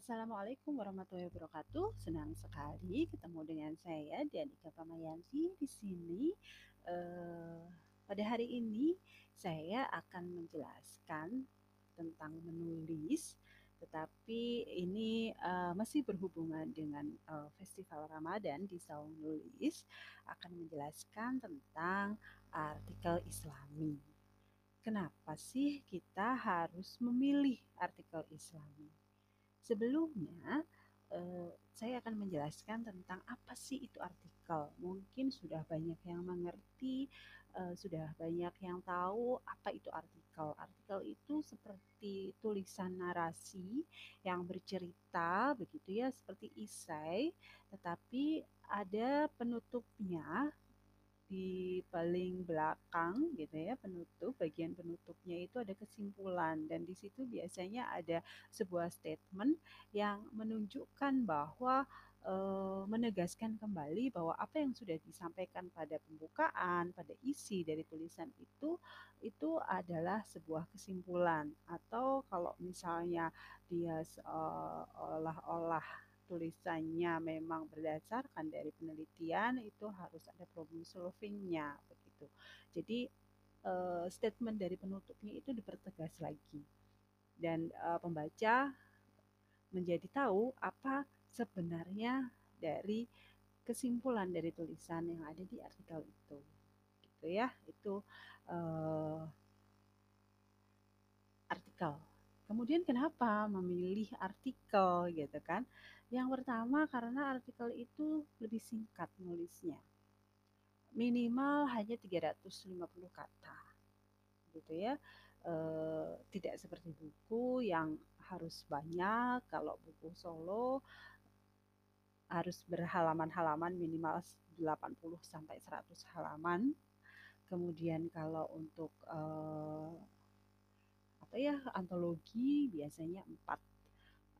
Assalamualaikum warahmatullahi wabarakatuh. Senang sekali ketemu dengan saya Dianika Pamayanti di sini. Eh, pada hari ini saya akan menjelaskan tentang menulis, tetapi ini uh, masih berhubungan dengan uh, Festival Ramadan di Saung Nulis akan menjelaskan tentang artikel Islami. Kenapa sih kita harus memilih artikel Islami? Sebelumnya, eh, saya akan menjelaskan tentang apa sih itu artikel. Mungkin sudah banyak yang mengerti, eh, sudah banyak yang tahu apa itu artikel. Artikel itu seperti tulisan narasi yang bercerita, begitu ya, seperti isai, tetapi ada penutupnya di paling belakang gitu ya penutup bagian penutupnya itu ada kesimpulan. Dan di situ biasanya ada sebuah statement yang menunjukkan bahwa e, menegaskan kembali bahwa apa yang sudah disampaikan pada pembukaan pada isi dari tulisan itu itu adalah sebuah kesimpulan. Atau kalau misalnya dia seolah-olah tulisannya memang berdasarkan dari penelitian itu harus ada problem solvingnya begitu. Jadi uh, statement dari penutupnya itu dipertegas lagi dan uh, pembaca menjadi tahu apa sebenarnya dari kesimpulan dari tulisan yang ada di artikel itu gitu ya itu uh, artikel Kemudian kenapa memilih artikel gitu kan? Yang pertama karena artikel itu lebih singkat nulisnya. Minimal hanya 350 kata. Gitu ya. E, tidak seperti buku yang harus banyak. Kalau buku solo harus berhalaman-halaman minimal 80 sampai 100 halaman. Kemudian kalau untuk e, apa ya antologi biasanya empat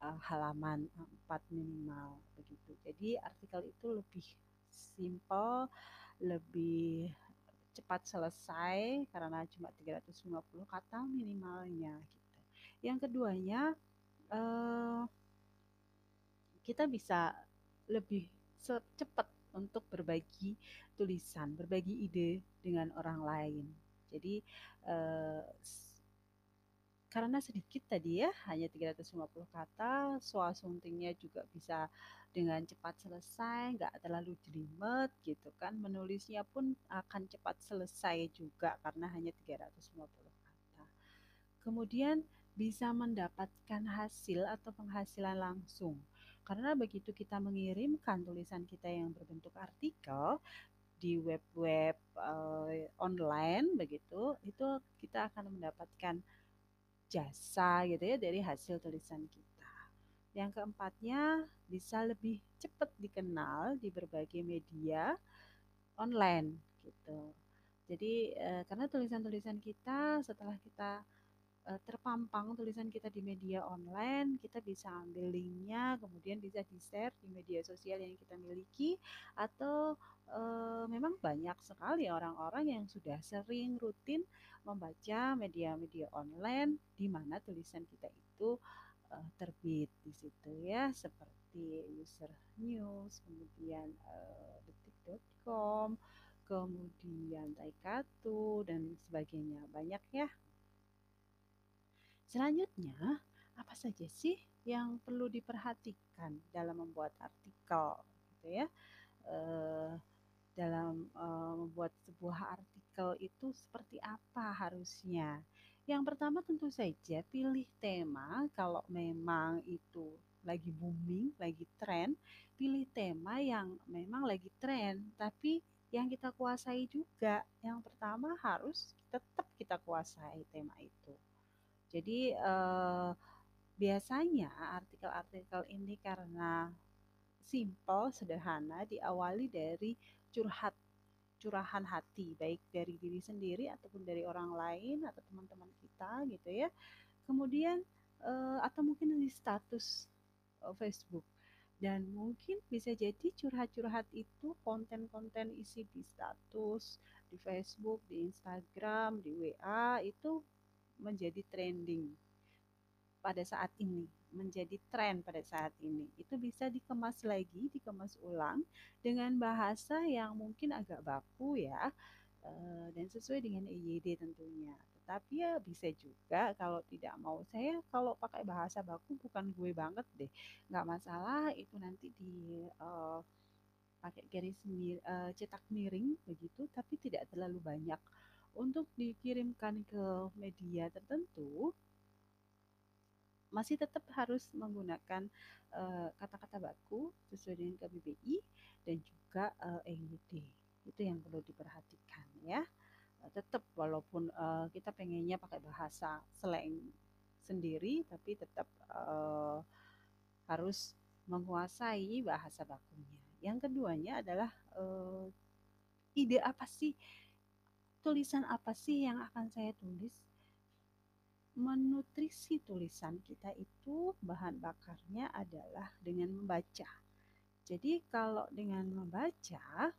uh, halaman empat minimal begitu jadi artikel itu lebih simple lebih cepat selesai karena cuma 350 kata minimalnya gitu yang keduanya uh, kita bisa lebih cepat untuk berbagi tulisan, berbagi ide dengan orang lain. Jadi uh, karena sedikit tadi ya, hanya 350 kata, soal suntingnya juga bisa dengan cepat selesai, nggak terlalu jelimet gitu kan. Menulisnya pun akan cepat selesai juga karena hanya 350 kata. Kemudian bisa mendapatkan hasil atau penghasilan langsung. Karena begitu kita mengirimkan tulisan kita yang berbentuk artikel di web-web uh, online begitu, itu kita akan mendapatkan jasa gitu ya dari hasil tulisan kita. Yang keempatnya bisa lebih cepat dikenal di berbagai media online gitu. Jadi eh, karena tulisan-tulisan kita setelah kita eh, terpampang tulisan kita di media online, kita bisa ambil linknya, kemudian bisa di-share di media sosial yang kita miliki, atau eh, memang banyak sekali orang-orang yang sudah sering rutin membaca media-media online di mana tulisan kita itu uh, terbit di situ ya seperti user news kemudian uh, detik.com kemudian taikatu dan sebagainya. Banyak ya selanjutnya apa saja sih yang perlu diperhatikan dalam membuat artikel gitu ya uh, dalam uh, membuat sebuah artikel itu seperti apa harusnya. Yang pertama tentu saja pilih tema kalau memang itu lagi booming, lagi tren, pilih tema yang memang lagi tren, tapi yang kita kuasai juga. Yang pertama harus tetap kita kuasai tema itu. Jadi eh, biasanya artikel-artikel ini karena simple, sederhana, diawali dari curhat curahan hati baik dari diri sendiri ataupun dari orang lain atau teman-teman kita gitu ya. Kemudian uh, atau mungkin di status uh, Facebook. Dan mungkin bisa jadi curhat-curhat itu konten-konten isi di status di Facebook di Instagram di WA itu menjadi trending pada saat ini, menjadi tren pada saat ini. Itu bisa dikemas lagi, dikemas ulang dengan bahasa yang mungkin agak baku ya, eh, dan sesuai dengan EYD tentunya. Tetapi ya bisa juga kalau tidak mau. Saya kalau pakai bahasa baku bukan gue banget deh, nggak masalah itu nanti di uh, pakai garis mir, uh, cetak miring begitu, tapi tidak terlalu banyak. Untuk dikirimkan ke media tertentu, masih tetap harus menggunakan eh, kata-kata uh, baku sesuai dengan KBBI dan juga uh, eh, EYD. Itu yang perlu diperhatikan ya. Uh, tetap walaupun uh, kita pengennya pakai bahasa slang sendiri, tapi tetap uh, harus menguasai bahasa bakunya. Yang keduanya adalah uh, ide apa sih, tulisan apa sih yang akan saya tulis menutrisi tulisan kita itu bahan bakarnya adalah dengan membaca. Jadi kalau dengan membaca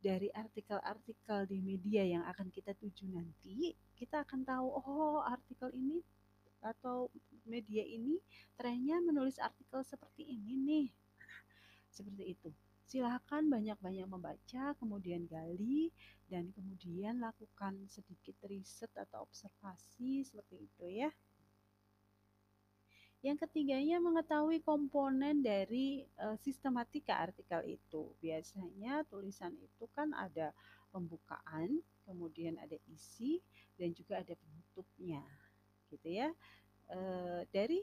dari artikel-artikel di media yang akan kita tuju nanti, kita akan tahu oh artikel ini atau media ini trennya menulis artikel seperti ini nih. seperti itu silahkan banyak-banyak membaca, kemudian gali, dan kemudian lakukan sedikit riset atau observasi seperti itu ya. Yang ketiganya mengetahui komponen dari e, sistematika artikel itu. Biasanya tulisan itu kan ada pembukaan, kemudian ada isi, dan juga ada penutupnya. Gitu ya. E, dari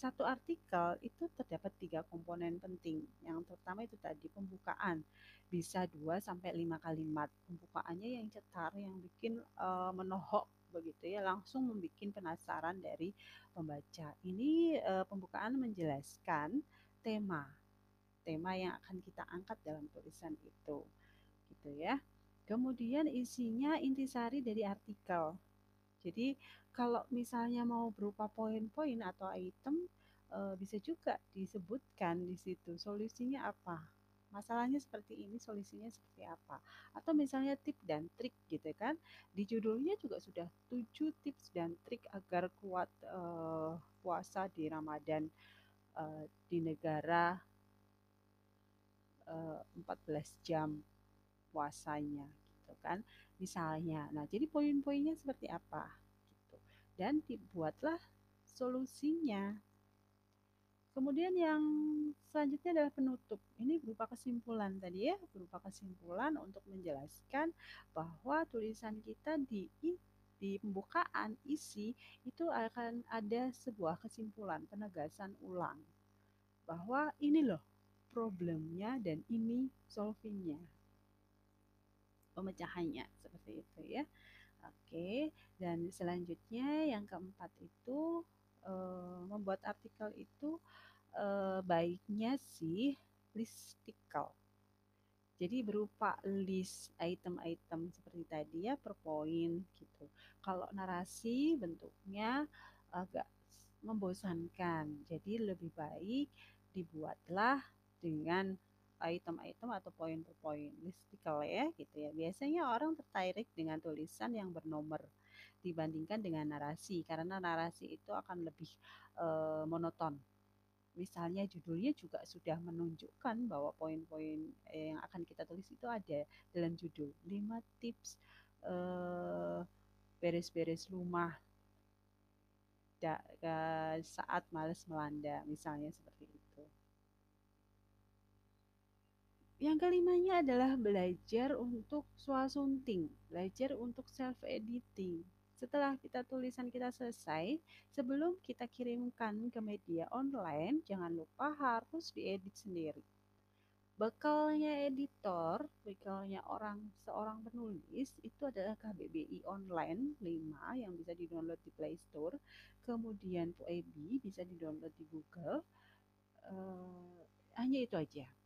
satu artikel itu terdapat tiga komponen penting. Yang pertama itu tadi pembukaan. Bisa dua sampai lima kalimat. Pembukaannya yang cetar, yang bikin uh, menohok begitu ya, langsung membuat penasaran dari pembaca. Ini uh, pembukaan menjelaskan tema. Tema yang akan kita angkat dalam tulisan itu. Gitu ya. Kemudian isinya intisari dari artikel. Jadi kalau misalnya mau berupa poin-poin atau item, e, bisa juga disebutkan di situ solusinya apa. Masalahnya seperti ini, solusinya seperti apa. Atau misalnya tip dan trik gitu kan. Di judulnya juga sudah 7 tips dan trik agar kuat e, puasa di Ramadan e, di negara e, 14 jam puasanya gitu kan. Misalnya. Nah, jadi poin-poinnya seperti apa? Dan dibuatlah solusinya. Kemudian yang selanjutnya adalah penutup. Ini berupa kesimpulan tadi ya, berupa kesimpulan untuk menjelaskan bahwa tulisan kita di di pembukaan isi itu akan ada sebuah kesimpulan, penegasan ulang bahwa ini loh problemnya dan ini solvingnya, pemecahannya seperti itu ya. Oke, dan selanjutnya yang keempat itu e, membuat artikel itu e, baiknya sih listicle. Jadi berupa list item-item seperti tadi ya per poin gitu. Kalau narasi bentuknya agak membosankan. Jadi lebih baik dibuatlah dengan item-item atau poin per poin listicle ya gitu ya. Biasanya orang tertarik dengan tulisan yang bernomor dibandingkan dengan narasi karena narasi itu akan lebih e, monoton. Misalnya judulnya juga sudah menunjukkan bahwa poin-poin yang akan kita tulis itu ada dalam judul 5 tips beres-beres rumah da, saat males melanda misalnya seperti itu. Yang kelimanya adalah belajar untuk swasunting, belajar untuk self editing. Setelah kita tulisan kita selesai, sebelum kita kirimkan ke media online, jangan lupa harus diedit sendiri. Bekalnya editor, bekalnya orang seorang penulis itu adalah KBBI Online 5 yang bisa di-download di Play Store. Kemudian PUEBI bisa di-download di Google. Uh, hanya itu aja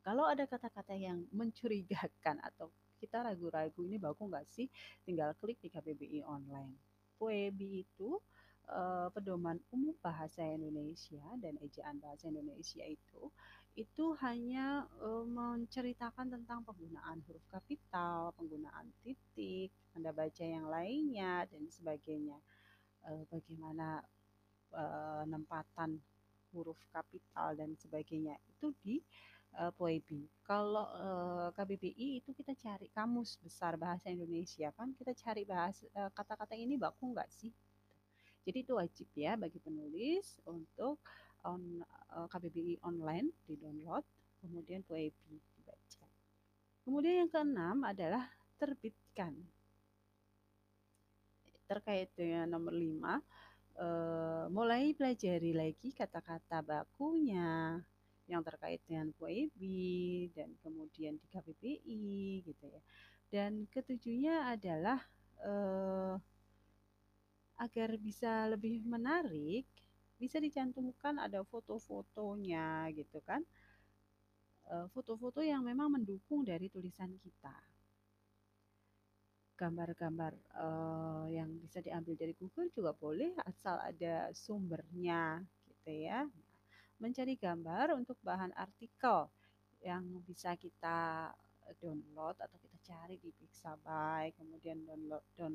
kalau ada kata-kata yang mencurigakan atau kita ragu-ragu ini bagus nggak sih, tinggal klik di KBBI online. PUEBI itu uh, pedoman umum bahasa Indonesia dan ejaan bahasa Indonesia itu itu hanya uh, menceritakan tentang penggunaan huruf kapital, penggunaan titik, tanda baca yang lainnya dan sebagainya. uh, bagaimana uh, nempatan huruf kapital dan sebagainya itu di uh, POEBI. Kalau uh, KBBI itu kita cari kamus besar bahasa Indonesia kan kita cari bahasa kata-kata ini baku nggak sih? Jadi itu wajib ya bagi penulis untuk on uh, KBBI online di download, kemudian POEBI dibaca. Kemudian yang keenam adalah terbitkan. Terkait dengan nomor lima, uh, mulai pelajari lagi kata-kata bakunya yang terkait dengan POEBI dan kemudian di KBBI gitu ya. Dan ketujuhnya adalah uh, agar bisa lebih menarik, bisa dicantumkan ada foto-fotonya gitu kan. Eh, foto-foto yang memang mendukung dari tulisan kita. Gambar-gambar uh, yang bisa diambil dari Google juga boleh asal ada sumbernya gitu ya. Mencari gambar untuk bahan artikel yang bisa kita download atau kita cari di Pixabay, kemudian download down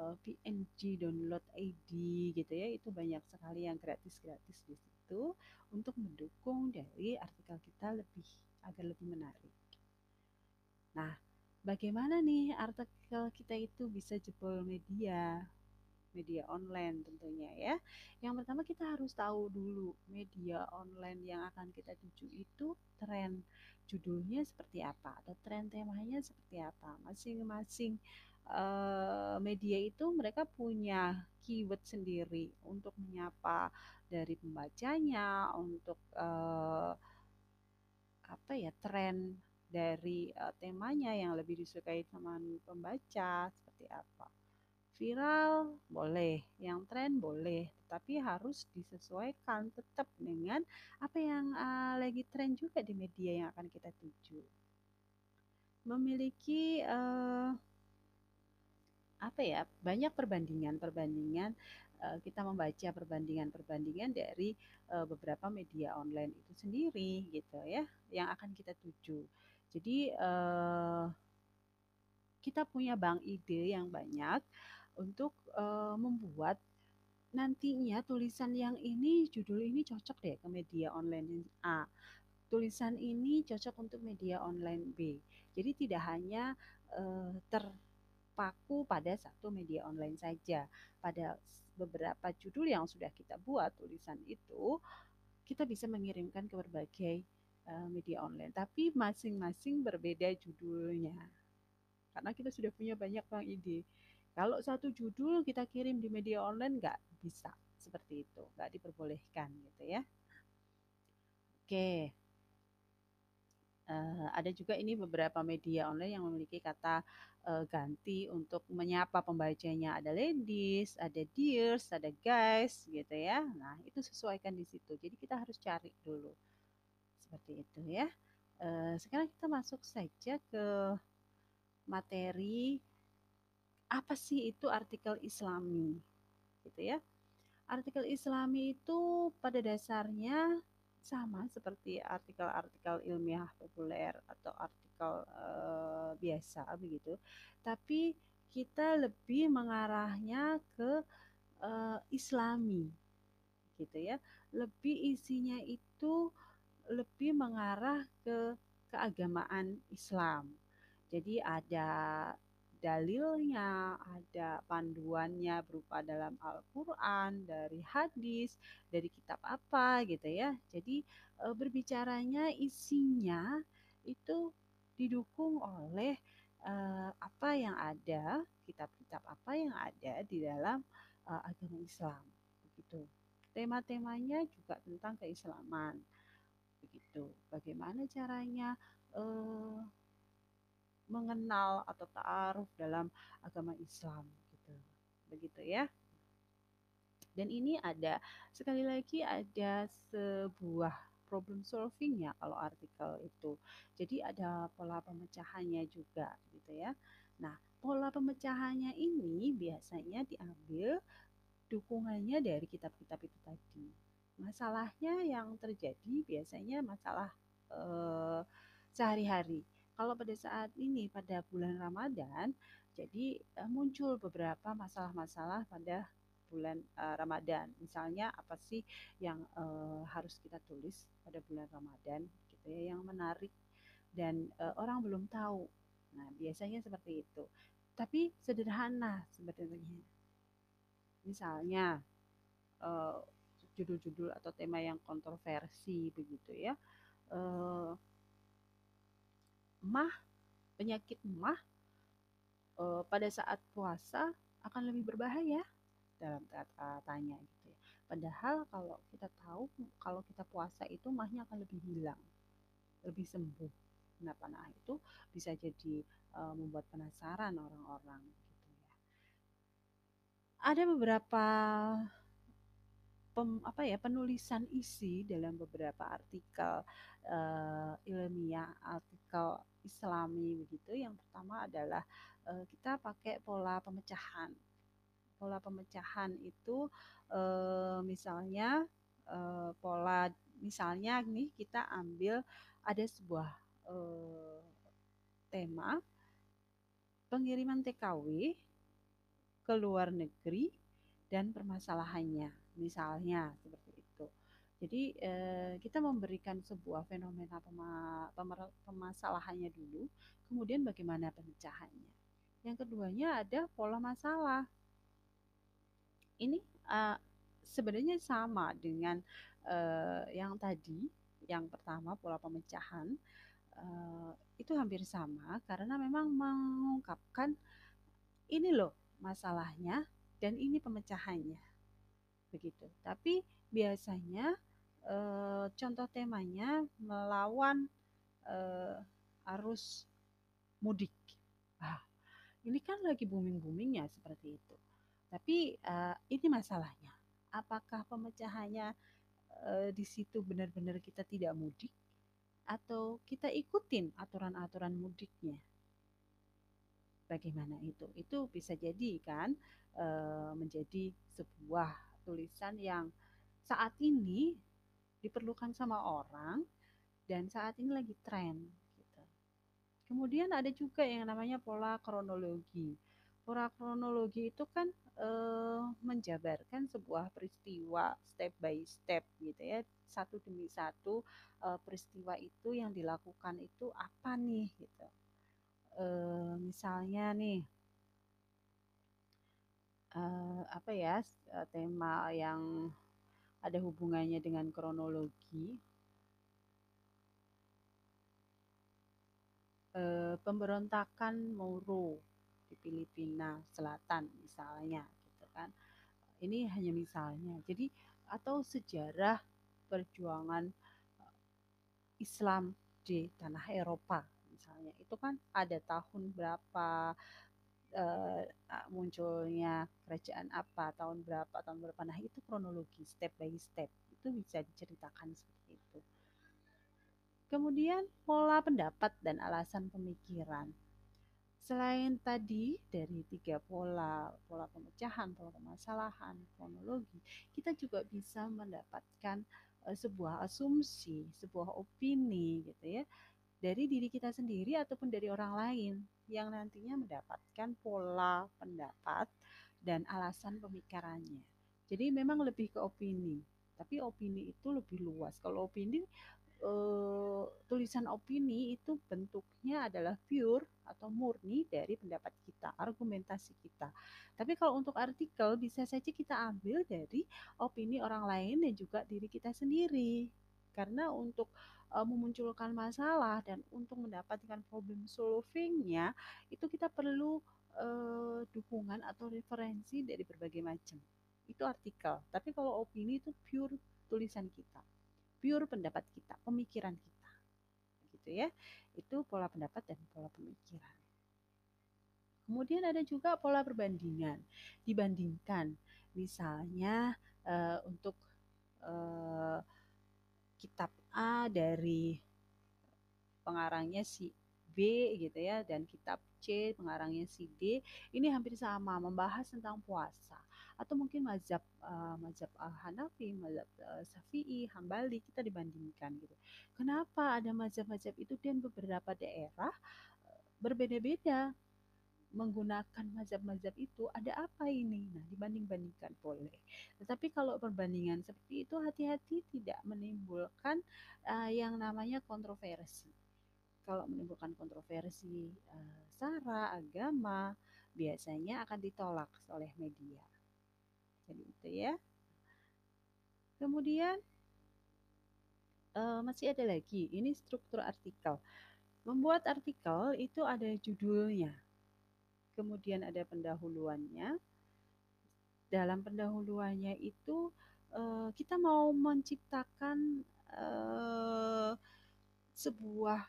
uh, eh, PNG download ID gitu ya itu banyak sekali yang gratis-gratis di situ untuk mendukung dari artikel kita lebih agar lebih menarik. Nah, bagaimana nih artikel kita itu bisa jebol media? Media online tentunya ya. Yang pertama kita harus tahu dulu media online yang akan kita tuju itu tren judulnya seperti apa atau tren temanya seperti apa. Masing-masing uh, media itu mereka punya keyword sendiri untuk menyapa dari pembacanya, untuk uh, apa ya tren dari uh, temanya yang lebih disukai sama pembaca seperti apa. Viral boleh, yang tren boleh, tapi harus disesuaikan tetap dengan apa yang uh, lagi tren juga di media yang akan kita tuju. Memiliki uh, apa ya banyak perbandingan-perbandingan uh, kita membaca perbandingan-perbandingan dari uh, beberapa media online itu sendiri gitu ya yang akan kita tuju. Jadi uh, kita punya bank ide yang banyak untuk uh, membuat nantinya tulisan yang ini judul ini cocok deh ke media online A. Tulisan ini cocok untuk media online B. Jadi tidak hanya uh, ter paku pada satu media online saja. Pada beberapa judul yang sudah kita buat tulisan itu, kita bisa mengirimkan ke berbagai media online. Tapi masing-masing berbeda judulnya. Karena kita sudah punya banyak bang ide. Kalau satu judul kita kirim di media online nggak bisa seperti itu, nggak diperbolehkan gitu ya. Oke, uh, ada juga ini beberapa media online yang memiliki kata uh, ganti untuk menyapa pembacanya. Ada ladies, ada dears, ada guys gitu ya. Nah, itu sesuaikan di situ. Jadi kita harus cari dulu. Seperti itu ya. Uh, sekarang kita masuk saja ke materi apa sih itu artikel islami gitu ya. Artikel islami itu pada dasarnya sama seperti artikel-artikel ilmiah populer atau artikel uh, biasa begitu. Tapi kita lebih mengarahnya ke uh, Islami gitu ya. Lebih isinya itu lebih mengarah ke keagamaan Islam. Jadi ada dalilnya, ada panduannya berupa dalam Al-Quran, dari hadis, dari kitab apa gitu ya. Jadi e, berbicaranya isinya itu didukung oleh e, apa yang ada, kitab-kitab apa yang ada di dalam e, agama Islam. Begitu. Tema-temanya juga tentang keislaman. Begitu. Bagaimana caranya mengenal atau ta'aruf dalam agama Islam gitu. Begitu ya. Dan ini ada sekali lagi ada sebuah problem solving ya kalau artikel itu. Jadi ada pola pemecahannya juga gitu ya. Nah, pola pemecahannya ini biasanya diambil dukungannya dari kitab-kitab itu tadi. Masalahnya yang terjadi biasanya masalah eh, sehari-hari kalau pada saat ini pada bulan Ramadan, jadi uh, muncul beberapa masalah-masalah pada bulan uh, Ramadan. Misalnya apa sih yang uh, harus kita tulis pada bulan Ramadan gitu ya yang menarik dan uh, orang belum tahu. Nah, biasanya seperti itu. Tapi sederhana sebenarnya. Misalnya uh, judul-judul atau tema yang kontroversi begitu ya. Uh, mah penyakit mah uh, pada saat puasa akan lebih berbahaya dalam katanya gitu ya. Padahal kalau kita tahu kalau kita puasa itu mahnya akan lebih hilang, lebih sembuh. Nah, panah itu bisa jadi uh, membuat penasaran orang-orang gitu ya. Ada beberapa pem, apa ya penulisan isi dalam beberapa artikel uh, ilmiah, artikel Islami begitu. Yang pertama adalah uh, kita pakai pola pemecahan. Pola pemecahan itu uh, misalnya uh, pola misalnya nih kita ambil ada sebuah uh, tema pengiriman TKW ke luar negeri dan permasalahannya misalnya seperti itu. Jadi eh, kita memberikan sebuah fenomena pema, pemasalahannya dulu, kemudian bagaimana pemecahannya. Yang keduanya ada pola masalah. Ini uh, sebenarnya sama dengan uh, yang tadi, yang pertama pola pemecahan uh, itu hampir sama karena memang mengungkapkan ini loh masalahnya dan ini pemecahannya begitu. Tapi biasanya e, contoh temanya melawan e, arus mudik. Ah, ini kan lagi booming-boomingnya seperti itu. Tapi e, ini masalahnya. Apakah pemecahannya e, di situ benar-benar kita tidak mudik atau kita ikutin aturan-aturan mudiknya? Bagaimana itu? Itu bisa jadi kan menjadi sebuah tulisan yang saat ini diperlukan sama orang dan saat ini lagi tren gitu. Kemudian ada juga yang namanya pola kronologi. Pola kronologi itu kan e, menjabarkan sebuah peristiwa step by step gitu ya, satu demi satu e, peristiwa itu yang dilakukan itu apa nih gitu. E, misalnya nih uh, apa ya uh, tema yang ada hubungannya dengan kronologi? Uh, pemberontakan Moro di Filipina Selatan misalnya gitu kan. Ini hanya misalnya. Jadi atau sejarah perjuangan Islam di tanah Eropa misalnya. Itu kan ada tahun berapa uh, munculnya kerajaan apa tahun berapa tahun berapa. Nah itu kronologi step by step. Itu bisa diceritakan seperti itu. Kemudian pola pendapat dan alasan pemikiran. Selain tadi dari tiga pola pola pemecahan pola permasalahan kronologi kita juga bisa mendapatkan uh, sebuah asumsi sebuah opini gitu ya dari diri kita sendiri ataupun dari orang lain yang nantinya mendapatkan pola pendapat dan alasan pemikirannya. Jadi memang lebih ke opini, tapi opini itu lebih luas. Kalau opini eh, tulisan opini itu bentuknya adalah pure atau murni dari pendapat kita, argumentasi kita. Tapi kalau untuk artikel bisa saja kita ambil dari opini orang lain dan juga diri kita sendiri. Karena untuk uh, memunculkan masalah dan untuk mendapatkan problem solvingnya itu kita perlu uh, dukungan atau referensi dari berbagai macam. Itu artikel. Tapi kalau opini itu pure tulisan kita pure pendapat kita pemikiran kita. Gitu ya. Itu pola pendapat dan pola pemikiran. Kemudian ada juga pola perbandingan. Dibandingkan misalnya uh, untuk uh, kitab A dari pengarangnya si B gitu ya dan kitab C pengarangnya si D ini hampir sama membahas tentang puasa atau mungkin mazhab uh, mazhab uh, Hanafi, mazhab uh, Syafi'i, Hambali kita dibandingkan gitu. Kenapa ada mazhab-mazhab itu dan beberapa daerah berbeda-beda menggunakan mazhab-mazhab itu ada apa ini? Nah, dibanding-bandingkan boleh. Tetapi kalau perbandingan seperti itu hati-hati tidak menimbulkan uh, yang namanya kontroversi. Kalau menimbulkan kontroversi uh, sara, agama, biasanya akan ditolak oleh media. Jadi itu ya. Kemudian uh, masih ada lagi, ini struktur artikel. Membuat artikel itu ada judulnya, kemudian ada pendahuluannya. Dalam pendahuluannya itu uh, kita mau menciptakan uh, sebuah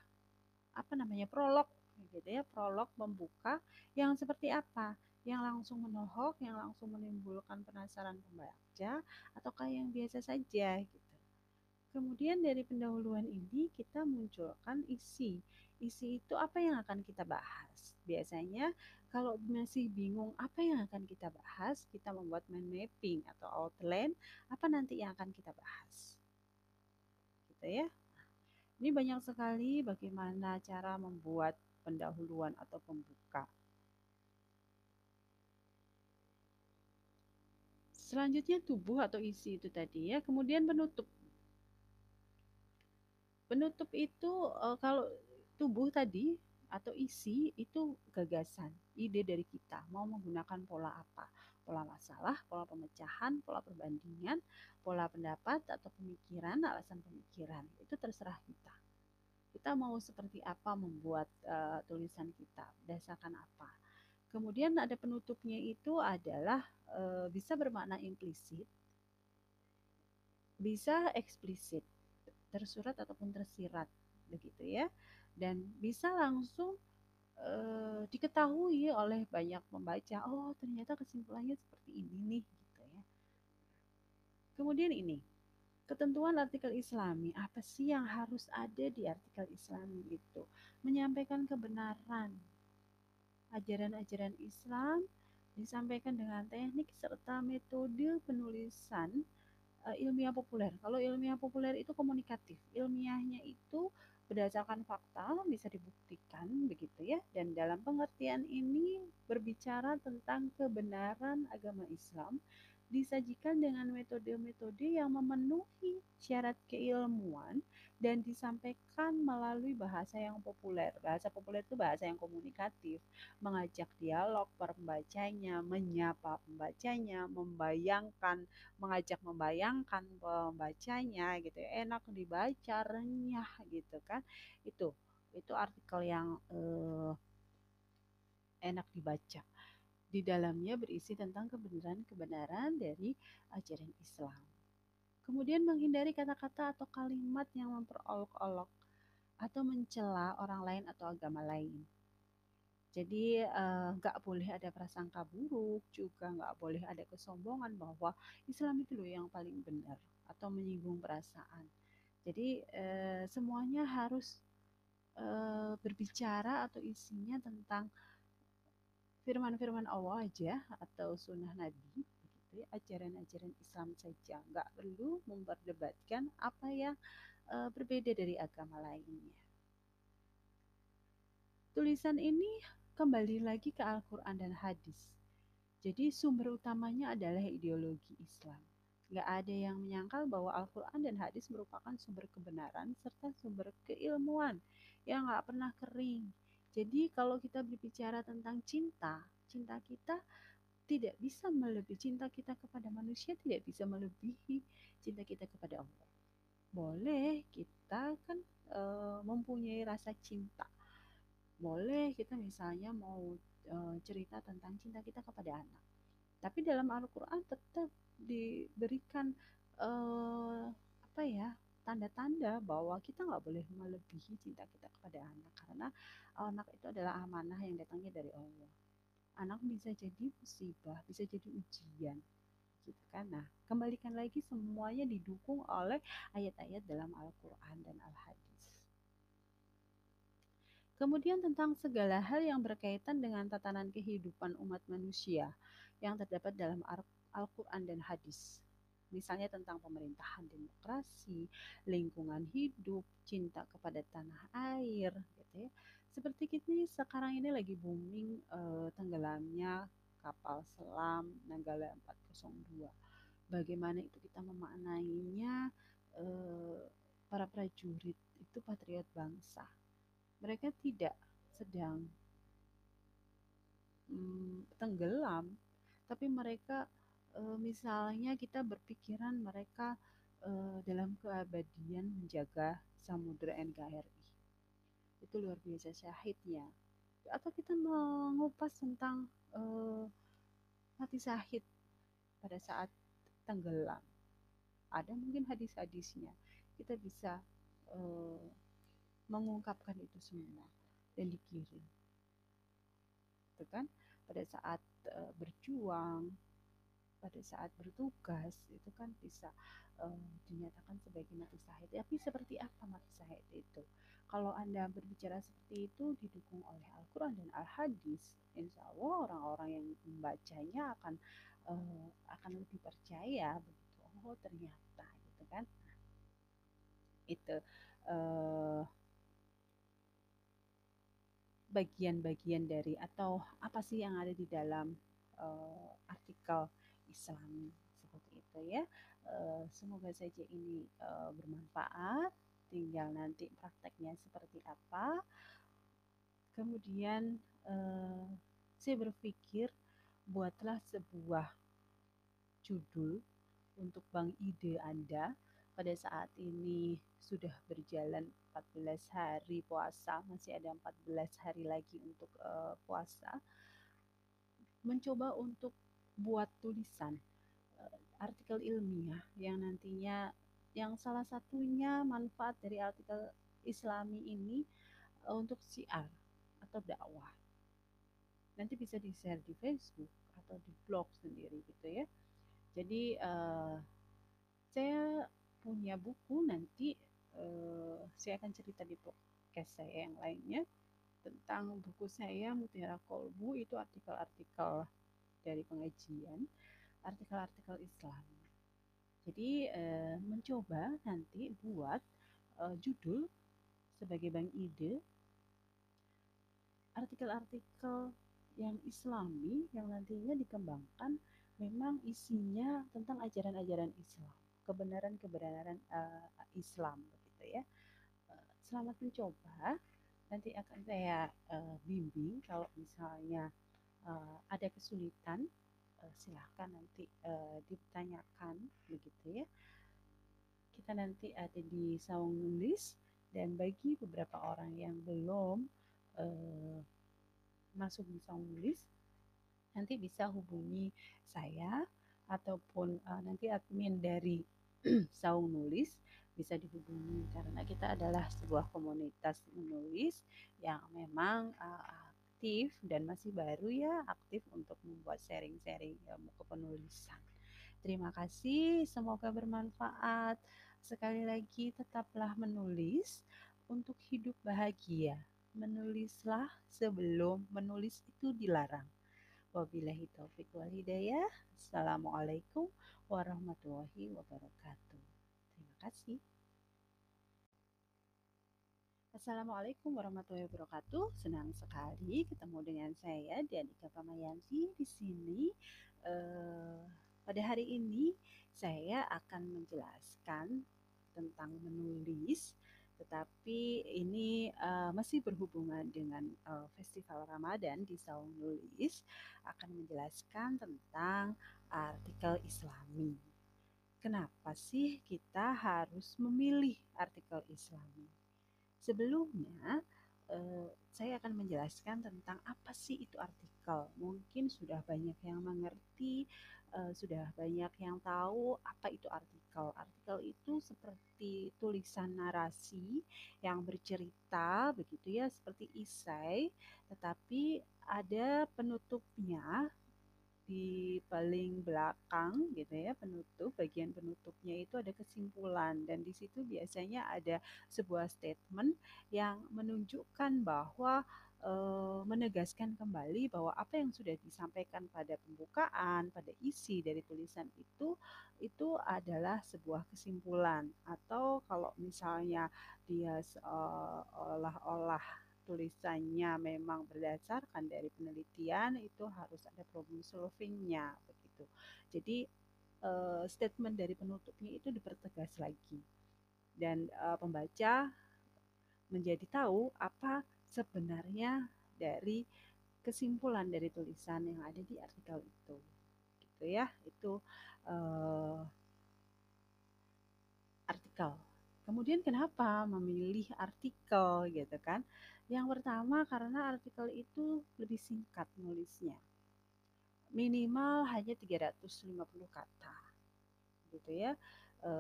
apa namanya prolog gitu ya prolog membuka yang seperti apa? Yang langsung menohok yang langsung menimbulkan penasaran pembaca ataukah yang biasa saja gitu. Kemudian dari pendahuluan ini kita munculkan isi. Isi itu apa yang akan kita bahas? Biasanya kalau masih bingung apa yang akan kita bahas, kita membuat mind mapping atau outline apa nanti yang akan kita bahas. Gitu ya. Ini banyak sekali bagaimana cara membuat pendahuluan atau pembuka. Selanjutnya tubuh atau isi itu tadi ya, kemudian penutup. Penutup itu eh, kalau tubuh tadi atau isi itu gagasan, ide dari kita mau menggunakan pola apa, pola masalah, pola pemecahan, pola perbandingan, pola pendapat atau pemikiran, alasan pemikiran itu terserah kita. Kita mau seperti apa membuat uh, tulisan kita, berdasarkan apa. Kemudian ada penutupnya itu adalah e, bisa bermakna implisit, bisa eksplisit, tersurat ataupun tersirat, begitu ya dan bisa langsung e, diketahui oleh banyak pembaca oh ternyata kesimpulannya seperti ini nih gitu ya. Kemudian ini ketentuan artikel islami apa sih yang harus ada di artikel islami itu? Menyampaikan kebenaran. Ajaran-ajaran Islam disampaikan dengan teknik serta metode penulisan uh, ilmiah populer. Kalau ilmiah populer itu komunikatif, ilmiahnya itu berdasarkan fakta bisa dibuktikan begitu ya. Dan dalam pengertian ini berbicara tentang kebenaran agama Islam disajikan dengan metode-metode yang memenuhi syarat keilmuan dan disampaikan melalui bahasa yang populer. Bahasa populer itu bahasa yang komunikatif, mengajak dialog pembacanya, menyapa pembacanya, membayangkan, mengajak membayangkan pembacanya gitu ya. Enak dibaca, renyah gitu kan. Itu itu artikel yang eh, enak dibaca di dalamnya berisi tentang kebenaran-kebenaran dari ajaran Islam. Kemudian menghindari kata-kata atau kalimat yang memperolok-olok atau mencela orang lain atau agama lain. Jadi eh, nggak boleh ada prasangka buruk, juga nggak boleh ada kesombongan bahwa Islam itu loh yang paling benar atau menyinggung perasaan. Jadi uh, semuanya harus uh, berbicara atau isinya tentang firman-firman Allah aja atau sunnah Nabi ajaran-ajaran Islam saja. Nggak perlu memperdebatkan apa yang uh, berbeda dari agama lainnya. Tulisan ini kembali lagi ke Al-Quran dan hadis. Jadi sumber utamanya adalah ideologi Islam. Nggak ada yang menyangkal bahwa Al-Quran dan hadis merupakan sumber kebenaran serta sumber keilmuan yang nggak pernah kering. Jadi kalau kita berbicara tentang cinta, cinta kita tidak bisa melebihi cinta kita kepada manusia tidak bisa melebihi cinta kita kepada Allah. Boleh kita kan e, mempunyai rasa cinta. Boleh kita misalnya mau e, cerita tentang cinta kita kepada anak. Tapi dalam Al-Qur'an tetap diberikan e, apa ya? tanda-tanda bahwa kita nggak boleh melebihi cinta kita kepada anak karena anak itu adalah amanah yang datangnya dari Allah anak bisa jadi musibah bisa jadi ujian gitu kan? Nah kembalikan lagi semuanya didukung oleh ayat-ayat dalam Al-Quran dan Al-Hadis. Kemudian tentang segala hal yang berkaitan dengan tatanan kehidupan umat manusia yang terdapat dalam Al-Quran dan Hadis. Misalnya tentang pemerintahan demokrasi, lingkungan hidup, cinta kepada tanah air, gitu ya. Seperti kita sekarang ini lagi booming eh, tenggelamnya kapal selam Nanggala 402. Bagaimana itu kita memaknainya eh, para prajurit itu patriot bangsa. Mereka tidak sedang mm, tenggelam, tapi mereka eh, misalnya kita berpikiran mereka eh, dalam keabadian menjaga Samudra NKRI. Itu luar biasa syahidnya. Atau kita mengupas tentang eh, mati syahid pada saat tenggelam. Ada mungkin hadis-hadisnya. Kita bisa eh, mengungkapkan itu semua dan dikirim. Itu kan pada saat uh, berjuang, pada saat bertugas itu kan bisa uh, dinyatakan sebagai mati syahid. Tapi seperti apa mati syahid itu? Kalau Anda berbicara seperti itu didukung oleh Al-Quran dan Al-Hadis, insya Allah orang-orang yang membacanya akan uh, akan lebih percaya begitu. Oh ternyata gitu kan. Itu uh, bagian-bagian dari atau apa sih yang ada di dalam uh, artikel Islam seperti itu ya. Uh, semoga saja ini uh, bermanfaat. Tinggal nanti prakteknya seperti apa. Kemudian uh, saya berpikir buatlah sebuah judul untuk bank ide Anda pada saat ini sudah berjalan 14 hari puasa, masih ada 14 hari lagi untuk uh, puasa. Mencoba untuk buat tulisan uh, artikel ilmiah yang nantinya yang salah satunya manfaat dari artikel Islami ini uh, untuk siar atau dakwah. Nanti bisa di-share di Facebook atau di blog sendiri gitu ya. Jadi uh, saya punya buku nanti uh, saya akan cerita di podcast saya yang lainnya tentang buku saya Mutiara Kolbu itu artikel-artikel dari pengajian, artikel-artikel Islam. Jadi uh, mencoba nanti buat uh, judul sebagai bank ide artikel-artikel yang islami yang nantinya dikembangkan memang isinya tentang ajaran-ajaran Islam kebenaran-kebenaran uh, Islam begitu ya. Uh, selamat mencoba. Nanti akan saya uh, bimbing kalau misalnya uh, ada kesulitan uh, silahkan nanti uh, ditanyakan begitu ya. Kita nanti ada di saung nulis dan bagi beberapa orang yang belum uh, masuk di saung nulis nanti bisa hubungi saya ataupun uh, nanti admin dari saung nulis bisa dihubungi karena kita adalah sebuah komunitas menulis yang memang uh, aktif dan masih baru ya aktif untuk membuat sharing-sharing ilmu kepenulisan. Terima kasih, semoga bermanfaat. Sekali lagi tetaplah menulis untuk hidup bahagia. Menulislah sebelum menulis itu dilarang. Wabillahi taufik wal hidayah. Assalamualaikum warahmatullahi wabarakatuh. Terima kasih. Assalamualaikum warahmatullahi wabarakatuh. Senang sekali ketemu dengan saya Dianika Pamayanti di sini. Uh, pada hari ini saya akan menjelaskan tentang menulis tetapi ini uh, masih berhubungan dengan uh, festival Ramadan di Saung Nulis akan menjelaskan tentang artikel Islami. Kenapa sih kita harus memilih artikel Islami? Sebelumnya uh, saya akan menjelaskan tentang apa sih itu artikel. Mungkin sudah banyak yang mengerti uh, sudah banyak yang tahu apa itu artikel. Artikel itu seperti tulisan narasi yang bercerita begitu ya, seperti isai, tetapi ada penutupnya di paling belakang gitu ya penutup bagian penutupnya itu ada kesimpulan. Dan di situ biasanya ada sebuah statement yang menunjukkan bahwa uh, menegaskan kembali bahwa apa yang sudah disampaikan pada pembukaan, pada isi dari tulisan itu itu adalah sebuah kesimpulan. Atau kalau misalnya dia seolah-olah tulisannya memang berdasarkan dari penelitian itu harus ada problem solvingnya begitu. Jadi uh, statement dari penutupnya itu dipertegas lagi. Dan uh, pembaca menjadi tahu apa sebenarnya dari kesimpulan dari tulisan yang ada di artikel itu gitu ya. Itu uh, artikel. Kemudian kenapa memilih artikel gitu kan yang pertama karena artikel itu lebih singkat nulisnya. Minimal hanya 350 kata gitu ya. E,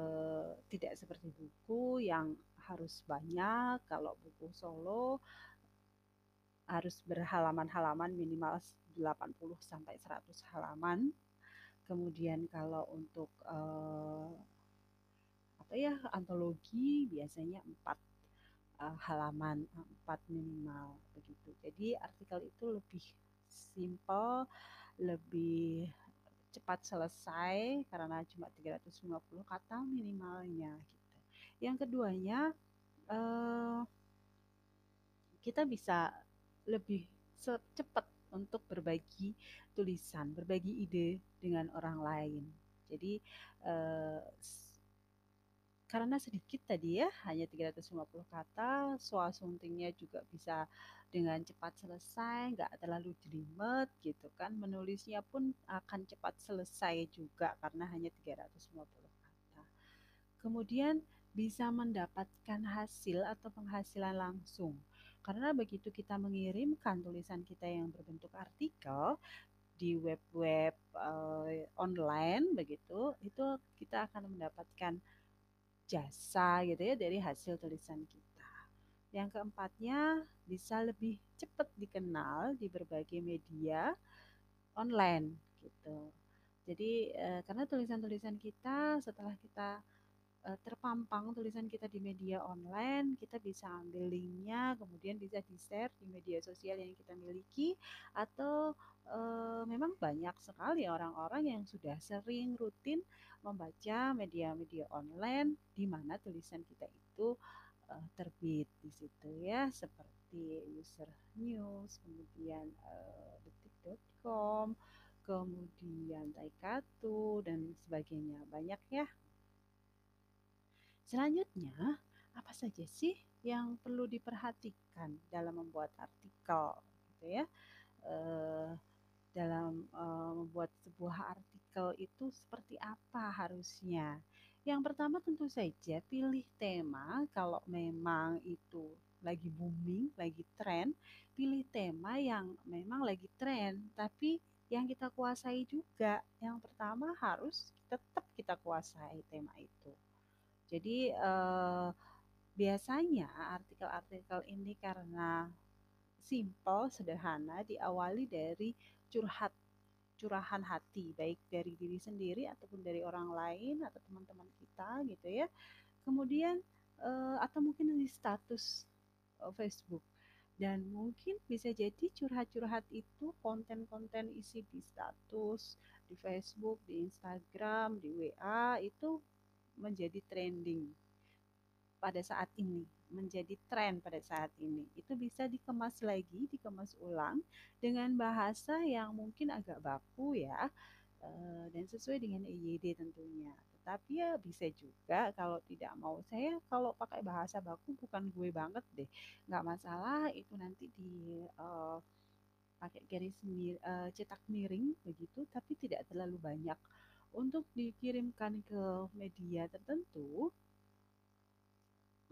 tidak seperti buku yang harus banyak. Kalau buku solo harus berhalaman-halaman minimal 80 sampai 100 halaman. Kemudian kalau untuk e, apa ya antologi biasanya 4 uh, halaman empat minimal begitu. Jadi artikel itu lebih simple, lebih cepat selesai karena cuma 350 kata minimalnya gitu. Yang keduanya uh, kita bisa lebih cepat untuk berbagi tulisan, berbagi ide dengan orang lain. Jadi uh, karena sedikit tadi ya, hanya 350 kata, soal suntingnya juga bisa dengan cepat selesai, nggak terlalu jelimet gitu kan. Menulisnya pun akan cepat selesai juga karena hanya 350 kata. Kemudian bisa mendapatkan hasil atau penghasilan langsung. Karena begitu kita mengirimkan tulisan kita yang berbentuk artikel di web-web uh, online begitu, itu kita akan mendapatkan jasa gitu ya dari hasil tulisan kita. Yang keempatnya bisa lebih cepat dikenal di berbagai media online gitu. Jadi eh, karena tulisan-tulisan kita setelah kita eh, terpampang tulisan kita di media online, kita bisa ambil linknya, kemudian bisa di-share di media sosial yang kita miliki, atau eh, memang banyak sekali orang-orang yang sudah sering rutin membaca media-media online di mana tulisan kita itu uh, terbit di situ ya seperti user news kemudian uh, detik.com kemudian taikatu dan sebagainya. Banyak ya selanjutnya apa saja sih yang perlu diperhatikan dalam membuat artikel gitu ya uh, dalam uh, membuat sebuah artikel itu seperti apa harusnya. Yang pertama tentu saja pilih tema kalau memang itu lagi booming, lagi tren, pilih tema yang memang lagi tren, tapi yang kita kuasai juga. Yang pertama harus tetap kita kuasai tema itu. Jadi eh, biasanya artikel-artikel ini karena simple, sederhana, diawali dari curhat curahan hati baik dari diri sendiri ataupun dari orang lain atau teman-teman kita gitu ya. Kemudian uh, atau mungkin di status uh, Facebook. Dan mungkin bisa jadi curhat-curhat itu konten-konten isi di status di Facebook di Instagram di WA itu menjadi trending pada saat ini menjadi tren pada saat ini. Itu bisa dikemas lagi, dikemas ulang dengan bahasa yang mungkin agak baku ya, eh, dan sesuai dengan EYD tentunya. Tetapi ya bisa juga kalau tidak mau saya kalau pakai bahasa baku bukan gue banget deh, nggak masalah itu nanti di uh, pakai garis mir, uh, cetak miring begitu, tapi tidak terlalu banyak untuk dikirimkan ke media tertentu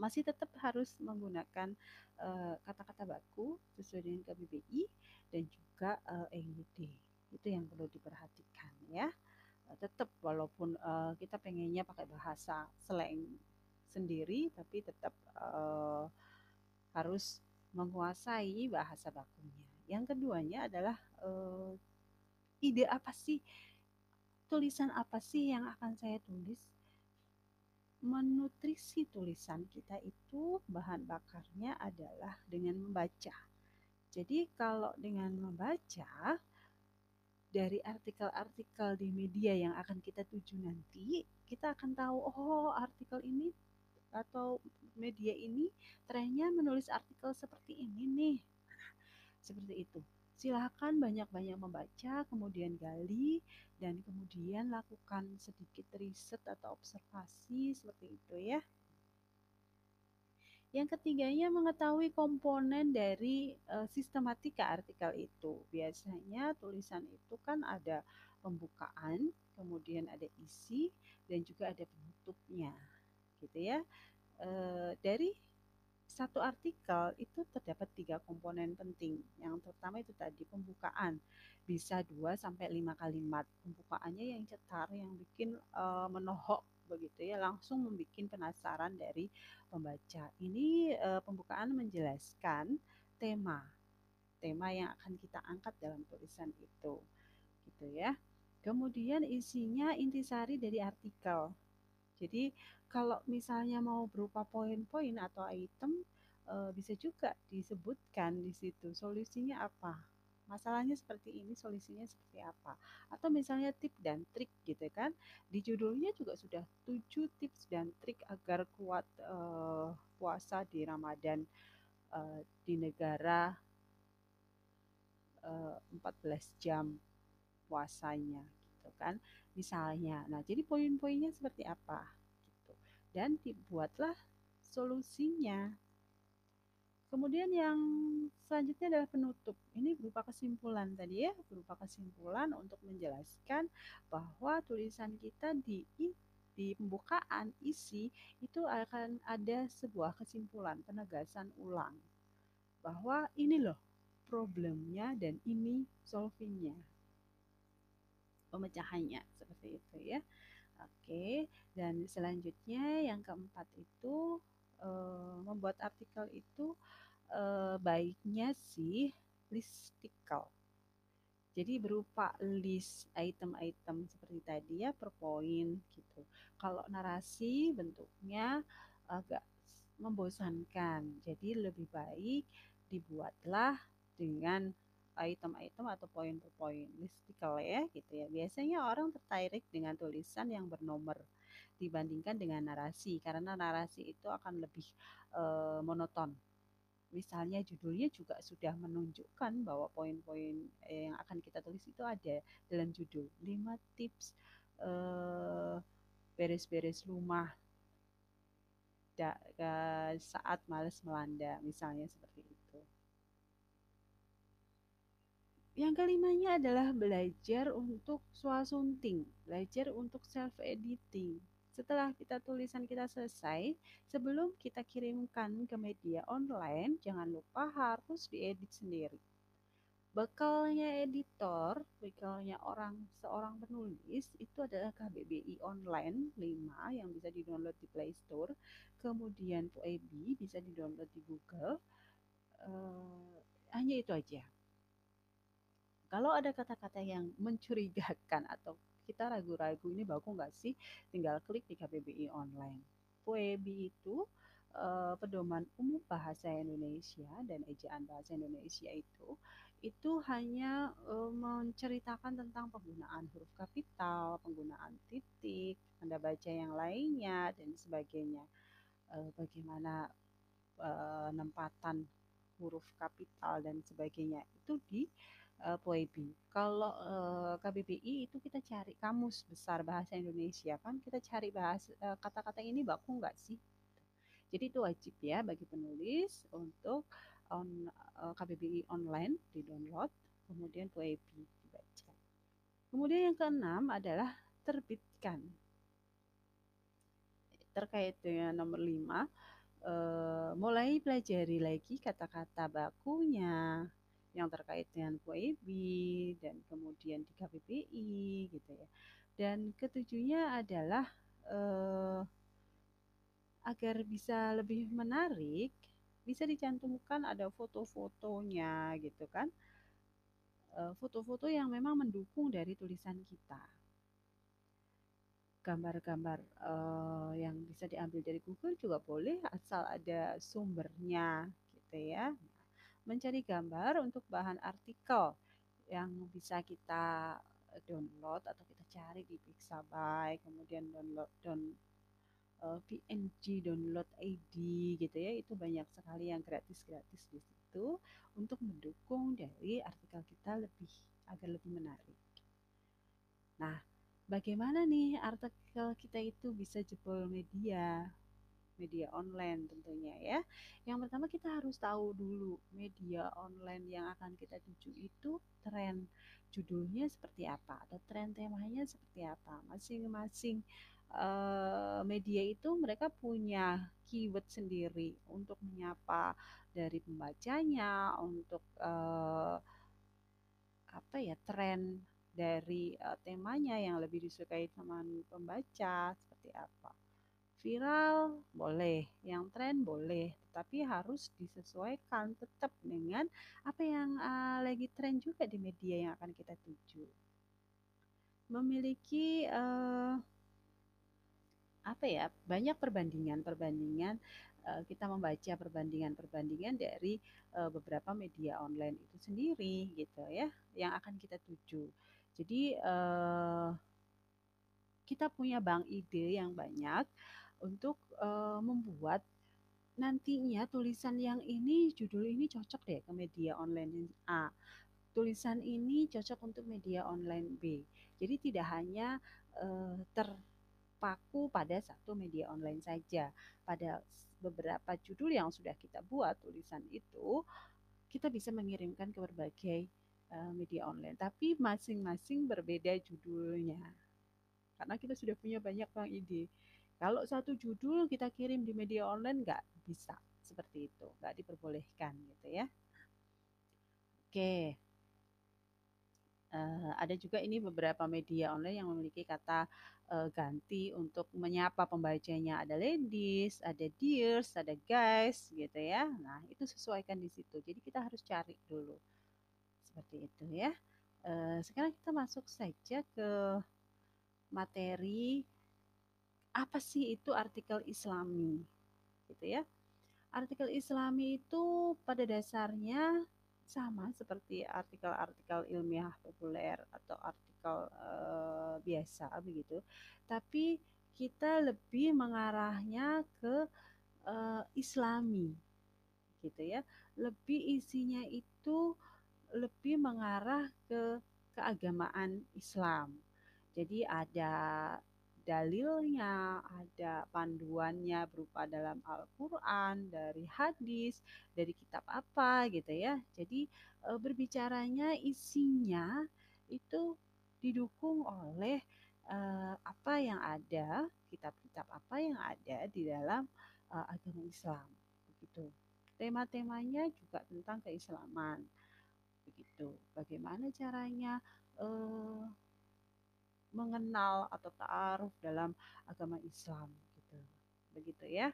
masih tetap harus menggunakan eh, kata-kata uh, baku sesuai dengan KBBI dan juga uh, eh, EYD. Itu yang perlu diperhatikan ya. Uh, tetap walaupun uh, kita pengennya pakai bahasa slang sendiri tapi tetap uh, harus menguasai bahasa bakunya. Yang keduanya adalah uh, ide apa sih tulisan apa sih yang akan saya tulis menutrisi tulisan kita itu bahan bakarnya adalah dengan membaca. Jadi kalau dengan membaca dari artikel-artikel di media yang akan kita tuju nanti, kita akan tahu oh artikel ini atau media ini trennya menulis artikel seperti ini nih. Seperti itu. Silahkan banyak-banyak membaca, kemudian gali, dan kemudian lakukan sedikit riset atau observasi seperti itu ya. Yang ketiganya mengetahui komponen dari uh, sistematika artikel itu. Biasanya tulisan itu kan ada pembukaan, kemudian ada isi dan juga ada penutupnya. Gitu ya. E, dari satu artikel itu terdapat tiga komponen penting. Yang pertama itu tadi pembukaan. Bisa dua sampai lima kalimat. Pembukaannya yang cetar, yang bikin e, menohok begitu ya langsung membuat penasaran dari pembaca. Ini e, pembukaan menjelaskan tema tema yang akan kita angkat dalam tulisan itu. Gitu ya. Kemudian isinya intisari dari artikel. Jadi kalau misalnya mau berupa poin-poin atau item e, bisa juga disebutkan di situ solusinya apa. Masalahnya seperti ini solusinya seperti apa. Atau misalnya tip dan trik gitu kan. Di judulnya juga sudah tujuh tips dan trik agar kuat uh, puasa di Ramadan uh, di negara uh, 14 jam puasanya gitu kan misalnya. Nah jadi poin-poinnya seperti apa? Gitu. Dan dibuatlah solusinya. Kemudian yang selanjutnya adalah penutup. Ini berupa kesimpulan tadi ya, berupa kesimpulan untuk menjelaskan bahwa tulisan kita di di pembukaan isi itu akan ada sebuah kesimpulan, penegasan ulang bahwa ini loh problemnya dan ini solvingnya pemecahannya seperti itu ya oke dan selanjutnya yang keempat itu uh, membuat artikel itu uh, baiknya sih listicle. Jadi berupa list item-item seperti tadi ya per poin gitu. Kalau narasi bentuknya agak membosankan. Jadi lebih baik dibuatlah dengan item-item atau poin per poin listicle ya gitu ya. Biasanya orang tertarik dengan tulisan yang bernomor dibandingkan dengan narasi karena narasi itu akan lebih e, monoton. Misalnya judulnya juga sudah menunjukkan bahwa poin-poin yang akan kita tulis itu ada dalam judul 5 tips beres-beres rumah saat males melanda misalnya seperti itu. Yang kelimanya adalah belajar untuk swasunting, belajar untuk self editing. Setelah kita tulisan kita selesai, sebelum kita kirimkan ke media online, jangan lupa harus diedit sendiri. Bekalnya editor, bekalnya orang seorang penulis itu adalah KBBI Online 5 yang bisa di-download di Play Store. Kemudian POEBI bisa di-download di Google. Uh, hanya itu aja. Kalau ada kata-kata yang mencurigakan atau kita ragu-ragu ini bagus nggak sih tinggal klik di KBBI online PUEBI itu uh, pedoman umum bahasa Indonesia dan ejaan bahasa Indonesia itu itu hanya uh, menceritakan tentang penggunaan huruf kapital, penggunaan titik, tanda baca yang lainnya dan sebagainya. Uh, bagaimana penempatan huruf kapital dan sebagainya itu di uh, POEBI. Kalau uh, eh, KBBI itu kita cari kamus besar bahasa Indonesia kan kita cari bahasa uh, kata-kata ini baku nggak sih? Jadi itu wajib ya bagi penulis untuk on uh, KBBI online di download, kemudian POEBI dibaca. Kemudian yang keenam adalah terbitkan. Terkait dengan nomor lima, uh, mulai pelajari lagi kata-kata bakunya, yang terkait dengan PUIB dan kemudian di KPPI gitu ya. Dan ketujuhnya adalah eh, agar bisa lebih menarik, bisa dicantumkan ada foto-fotonya gitu kan. Eh, foto-foto yang memang mendukung dari tulisan kita. Gambar-gambar eh, yang bisa diambil dari Google juga boleh asal ada sumbernya gitu ya mencari gambar untuk bahan artikel yang bisa kita download atau kita cari di Pixabay, kemudian download down uh, PNG download ID gitu ya itu banyak sekali yang gratis-gratis di situ untuk mendukung dari artikel kita lebih agar lebih menarik. Nah, bagaimana nih artikel kita itu bisa jebol media? Media online tentunya ya. Yang pertama kita harus tahu dulu media online yang akan kita tuju itu tren judulnya seperti apa atau tren temanya seperti apa. Masing-masing uh, media itu mereka punya keyword sendiri untuk menyapa dari pembacanya, untuk uh, apa ya tren dari uh, temanya yang lebih disukai sama pembaca seperti apa. Viral boleh, yang tren boleh, tapi harus disesuaikan tetap dengan apa yang uh, lagi tren juga di media yang akan kita tuju. Memiliki uh, apa ya banyak perbandingan-perbandingan uh, kita membaca perbandingan-perbandingan dari beberapa media online itu sendiri gitu ya yang akan kita tuju. Jadi kita punya bank ide yang banyak untuk uh, membuat nantinya tulisan yang ini judul ini cocok deh ke media online A. Tulisan ini cocok untuk media online B. Jadi tidak hanya uh, terpaku pada satu media online saja. Pada beberapa judul yang sudah kita buat tulisan itu, kita bisa mengirimkan ke berbagai media online, tapi masing-masing berbeda judulnya. Karena kita sudah punya banyak bang ide. Kalau satu judul kita kirim di media online nggak bisa seperti itu, nggak diperbolehkan gitu ya. Oke. Uh, ada juga ini beberapa media online yang memiliki kata uh, ganti untuk menyapa pembacanya. Ada ladies, ada dears, ada guys gitu ya. Nah, itu sesuaikan di situ. Jadi kita harus cari dulu seperti itu ya. E, sekarang kita masuk saja ke materi apa sih itu artikel Islami, gitu ya. Artikel Islami itu pada dasarnya sama seperti artikel-artikel ilmiah populer atau artikel e, biasa begitu, tapi kita lebih mengarahnya ke e, Islami, gitu ya. Lebih isinya itu lebih mengarah ke keagamaan Islam. Jadi ada dalilnya, ada panduannya berupa dalam Al-Qur'an, dari hadis, dari kitab apa gitu ya. Jadi e, berbicaranya isinya itu didukung oleh e, apa yang ada, kitab-kitab apa yang ada di dalam e, agama Islam begitu. Tema-temanya juga tentang keislaman begitu. Bagaimana caranya mengenal atau ta'aruf dalam agama Islam gitu. Begitu ya.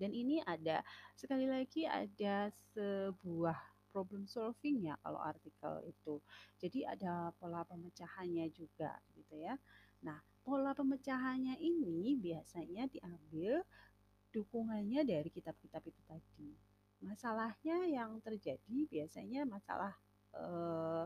Dan ini ada sekali lagi ada sebuah problem solving ya kalau artikel itu. Jadi ada pola pemecahannya juga gitu ya. Nah, pola pemecahannya ini biasanya diambil dukungannya dari kitab-kitab itu tadi masalahnya yang terjadi biasanya masalah eh,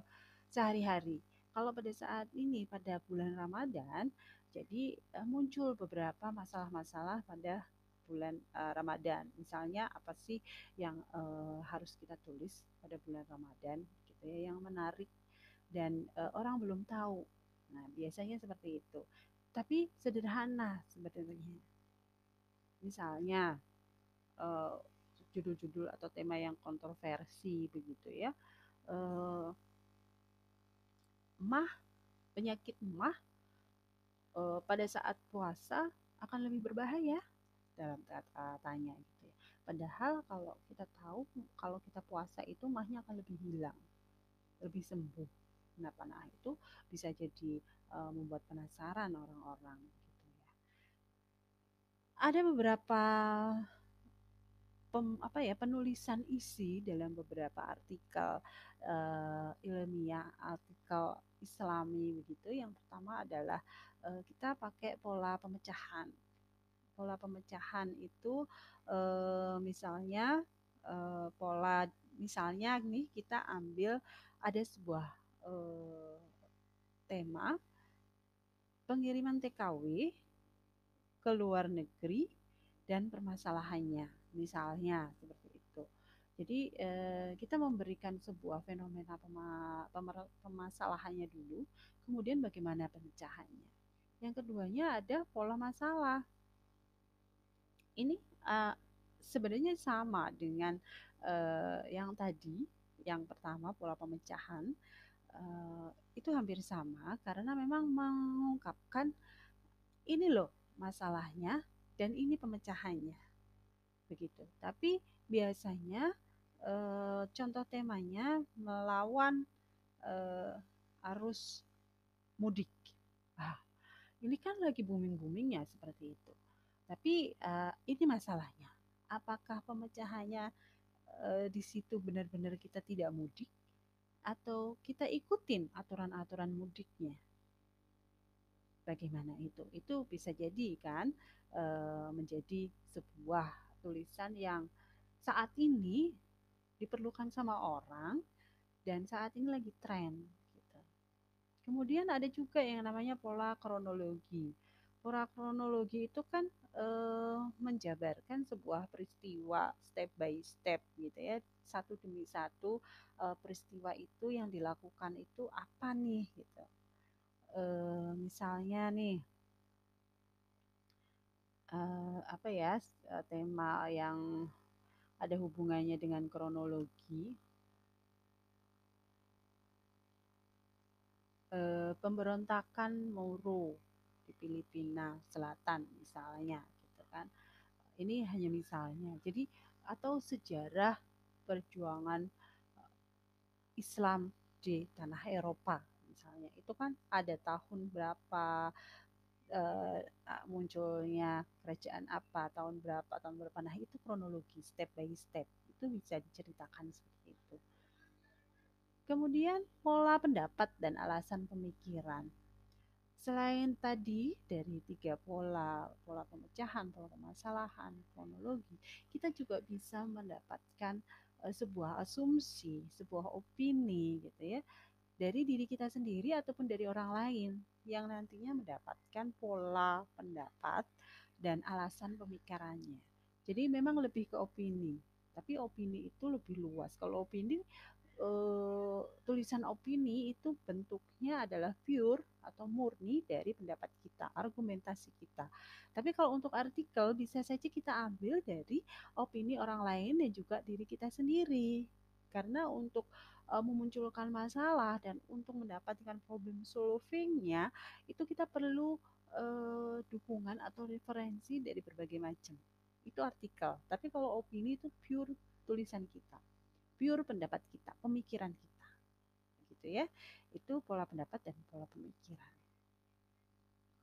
sehari-hari. Kalau pada saat ini pada bulan Ramadan, jadi eh, muncul beberapa masalah-masalah pada bulan uh, Ramadan. Misalnya apa sih yang uh, harus kita tulis pada bulan Ramadan gitu ya yang menarik dan uh, orang belum tahu. Nah, biasanya seperti itu. Tapi sederhana sebenarnya. Misalnya uh, judul-judul atau tema yang kontroversi begitu ya. Uh, mah penyakit mah uh, pada saat puasa akan lebih berbahaya dalam tanya gitu ya. Padahal kalau kita tahu kalau kita puasa itu mahnya akan lebih hilang, lebih sembuh. Kenapa? Nah itu bisa jadi uh, membuat penasaran orang-orang gitu ya. Ada beberapa pem, apa ya penulisan isi dalam beberapa artikel uh, ilmiah, artikel Islami begitu. Yang pertama adalah uh, kita pakai pola pemecahan. Pola pemecahan itu uh, misalnya uh, pola misalnya nih kita ambil ada sebuah uh, tema pengiriman TKW ke luar negeri dan permasalahannya. Misalnya seperti itu. Jadi eh, kita memberikan sebuah fenomena permasalahannya dulu, kemudian bagaimana pemecahannya. Yang keduanya ada pola masalah. Ini uh, sebenarnya sama dengan uh, yang tadi, yang pertama pola pemecahan uh, itu hampir sama karena memang mengungkapkan ini loh masalahnya dan ini pemecahannya begitu. Tapi biasanya e, contoh temanya melawan e, arus mudik. Ah, ini kan lagi booming-boomingnya seperti itu. Tapi e, ini masalahnya. Apakah pemecahannya e, di situ benar-benar kita tidak mudik atau kita ikutin aturan-aturan mudiknya? Bagaimana itu? Itu bisa jadi kan menjadi sebuah tulisan yang saat ini diperlukan sama orang dan saat ini lagi tren gitu. Kemudian ada juga yang namanya pola kronologi. Pola kronologi itu kan e, menjabarkan sebuah peristiwa step by step gitu ya, satu demi satu e, peristiwa itu yang dilakukan itu apa nih gitu. E, misalnya nih uh, apa ya tema yang ada hubungannya dengan kronologi? Uh, pemberontakan Moro di Filipina Selatan misalnya gitu kan. Ini hanya misalnya. Jadi atau sejarah perjuangan Islam di tanah Eropa misalnya. Itu kan ada tahun berapa uh, munculnya kerajaan apa tahun berapa tahun berapa. Nah itu kronologi step by step. Itu bisa diceritakan seperti itu. Kemudian pola pendapat dan alasan pemikiran. Selain tadi dari tiga pola pola pemecahan pola permasalahan kronologi kita juga bisa mendapatkan uh, sebuah asumsi sebuah opini gitu ya dari diri kita sendiri ataupun dari orang lain yang nantinya mendapatkan pola pendapat dan alasan pemikirannya. Jadi memang lebih ke opini, tapi opini itu lebih luas. Kalau opini eh, tulisan opini itu bentuknya adalah pure atau murni dari pendapat kita, argumentasi kita. Tapi kalau untuk artikel bisa saja kita ambil dari opini orang lain dan juga diri kita sendiri. Karena untuk uh, memunculkan masalah dan untuk mendapatkan problem solvingnya itu kita perlu uh, dukungan atau referensi dari berbagai macam. Itu artikel. Tapi kalau opini itu pure tulisan kita pure pendapat kita pemikiran kita. Gitu ya. Itu pola pendapat dan pola pemikiran.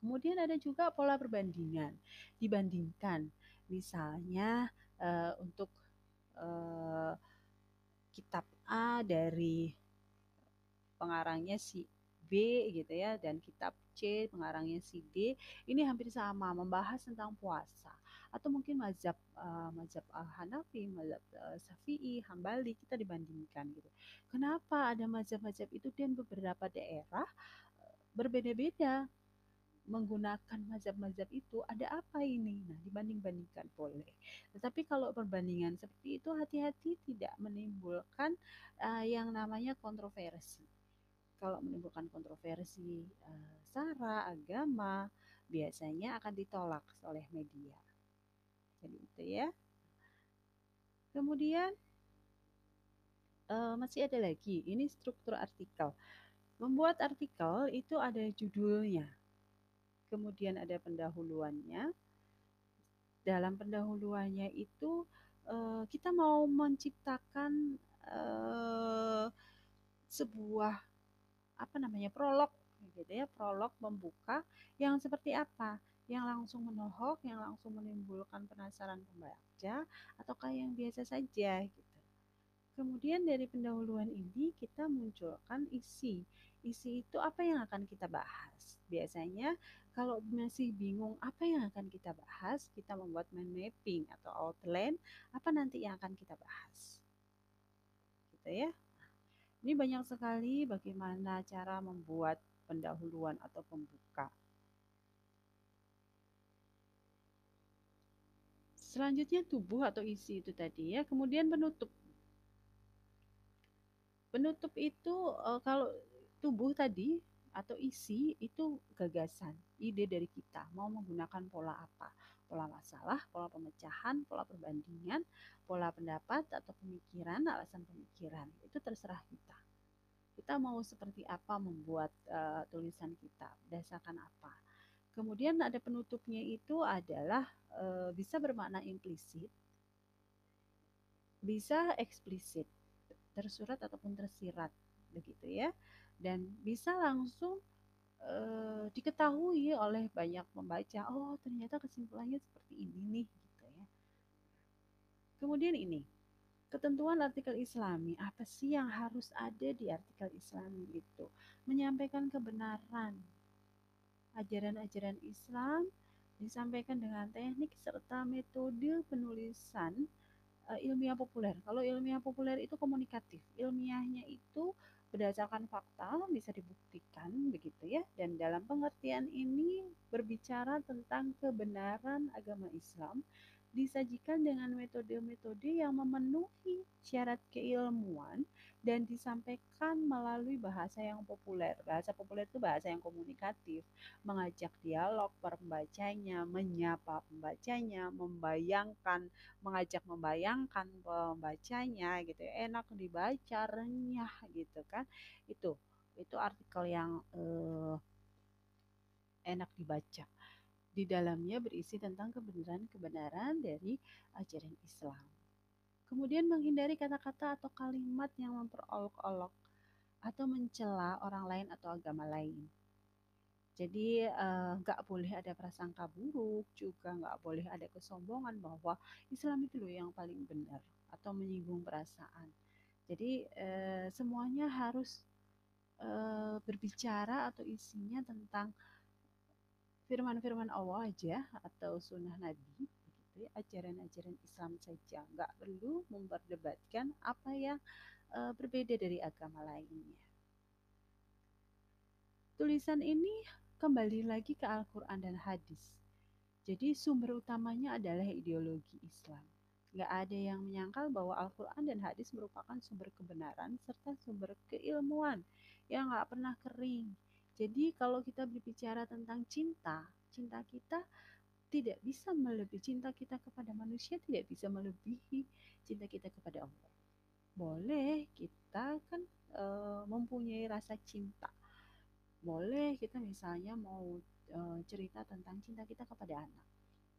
Kemudian ada juga pola perbandingan. Dibandingkan misalnya uh, untuk uh, kitab A dari pengarangnya si B gitu ya dan kitab C pengarangnya si D ini hampir sama membahas tentang puasa atau mungkin mazhab uh, mazhab uh, Hanafi, mazhab uh, Syafi'i, Hambali kita dibandingkan gitu. Kenapa ada mazhab-mazhab itu dan beberapa daerah berbeda-beda menggunakan mazhab-mazhab itu ada apa ini? Nah, dibanding-bandingkan boleh. Tetapi kalau perbandingan seperti itu hati-hati tidak menimbulkan uh, yang namanya kontroversi. Kalau menimbulkan kontroversi uh, sara, agama, biasanya akan ditolak oleh media. Jadi itu ya. Kemudian uh, masih ada lagi, ini struktur artikel. Membuat artikel itu ada judulnya kemudian ada pendahuluannya. Dalam pendahuluannya itu uh, kita mau menciptakan uh, sebuah apa namanya prolog gitu ya prolog membuka yang seperti apa? Yang langsung menohok yang langsung menimbulkan penasaran pembaca ataukah yang biasa saja gitu. Kemudian dari pendahuluan ini kita munculkan isi isi itu apa yang akan kita bahas biasanya kalau masih bingung apa yang akan kita bahas, kita membuat mind mapping atau outline apa nanti yang akan kita bahas. Gitu ya. Ini banyak sekali bagaimana cara membuat pendahuluan atau pembuka. Selanjutnya tubuh atau isi itu tadi ya, kemudian penutup. Penutup itu uh, kalau tubuh tadi atau isi itu gagasan, ide dari kita mau menggunakan pola apa. Pola masalah, pola pemecahan, pola perbandingan, pola pendapat atau pemikiran, alasan pemikiran. Itu terserah kita. Kita mau seperti apa membuat uh, tulisan kita, berdasarkan apa. Kemudian ada penutupnya itu adalah e, bisa bermakna implisit, bisa eksplisit, tersurat ataupun tersirat, begitu ya. Dan bisa langsung e, diketahui oleh banyak pembaca, oh ternyata kesimpulannya seperti ini nih, gitu ya. Kemudian ini, ketentuan artikel islami, apa sih yang harus ada di artikel islami itu? Menyampaikan kebenaran, ajaran-ajaran Islam disampaikan dengan teknik serta metode penulisan uh, ilmiah populer. Kalau ilmiah populer itu komunikatif, ilmiahnya itu berdasarkan fakta bisa dibuktikan begitu ya. Dan dalam pengertian ini berbicara tentang kebenaran agama Islam disajikan dengan metode-metode yang memenuhi syarat keilmuan dan disampaikan melalui bahasa yang populer. Bahasa populer itu bahasa yang komunikatif, mengajak dialog pembacanya, menyapa pembacanya, membayangkan, mengajak membayangkan pembacanya gitu ya. Enak dibaca, renyah gitu kan. Itu itu artikel yang eh, enak dibaca di dalamnya berisi tentang kebenaran-kebenaran dari ajaran Islam. Kemudian menghindari kata-kata atau kalimat yang memperolok-olok atau mencela orang lain atau agama lain. Jadi eh, nggak uh, boleh ada prasangka buruk, juga nggak boleh ada kesombongan bahwa Islam itu loh yang paling benar atau menyinggung perasaan. Jadi uh, semuanya harus uh, berbicara atau isinya tentang firman-firman Allah aja atau sunnah Nabi ya ajaran-ajaran Islam saja. Nggak perlu memperdebatkan apa yang uh, berbeda dari agama lainnya. Tulisan ini kembali lagi ke Al-Quran dan hadis. Jadi sumber utamanya adalah ideologi Islam. Nggak ada yang menyangkal bahwa Al-Quran dan hadis merupakan sumber kebenaran serta sumber keilmuan yang nggak pernah kering. Jadi kalau kita berbicara tentang cinta, cinta kita tidak bisa melebihi cinta kita kepada manusia tidak bisa melebihi cinta kita kepada Allah. Boleh kita kan e, mempunyai rasa cinta. Boleh kita misalnya mau e, cerita tentang cinta kita kepada anak.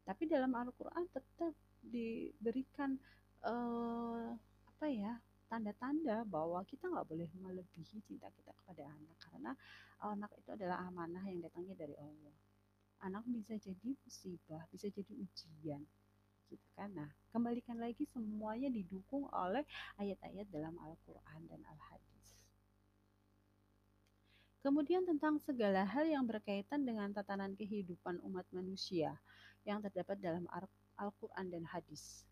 Tapi dalam Al-Qur'an tetap diberikan e, apa ya? tanda-tanda bahwa kita nggak boleh melebihi cinta kita kepada anak karena anak itu adalah amanah yang datangnya dari Allah anak bisa jadi musibah bisa jadi ujian gitu kan? Nah kembalikan lagi semuanya didukung oleh ayat-ayat dalam Al-Quran dan Al-Hadis. Kemudian tentang segala hal yang berkaitan dengan tatanan kehidupan umat manusia yang terdapat dalam Al-Quran dan Hadis.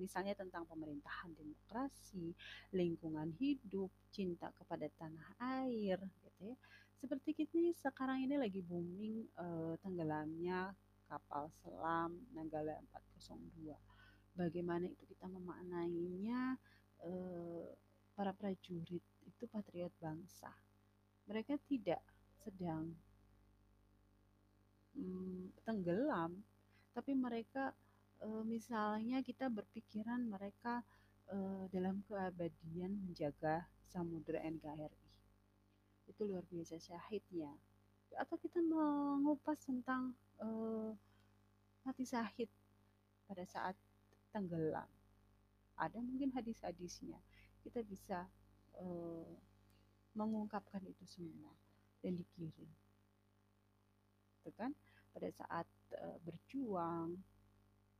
Misalnya tentang pemerintahan demokrasi, lingkungan hidup, cinta kepada tanah air, gitu ya. Seperti kita sekarang ini lagi booming uh, tenggelamnya kapal selam Nanggala 402. Bagaimana itu kita memaknainya uh, para prajurit itu patriot bangsa. Mereka tidak sedang um, tenggelam, tapi mereka e, misalnya kita berpikiran mereka e, dalam keabadian menjaga samudera NKRI itu luar biasa syahidnya atau kita mengupas tentang e, mati syahid pada saat tenggelam. Ada mungkin hadis-hadisnya. Kita bisa e, mengungkapkan itu semua dan dikirim. Itu kan? Pada saat e, berjuang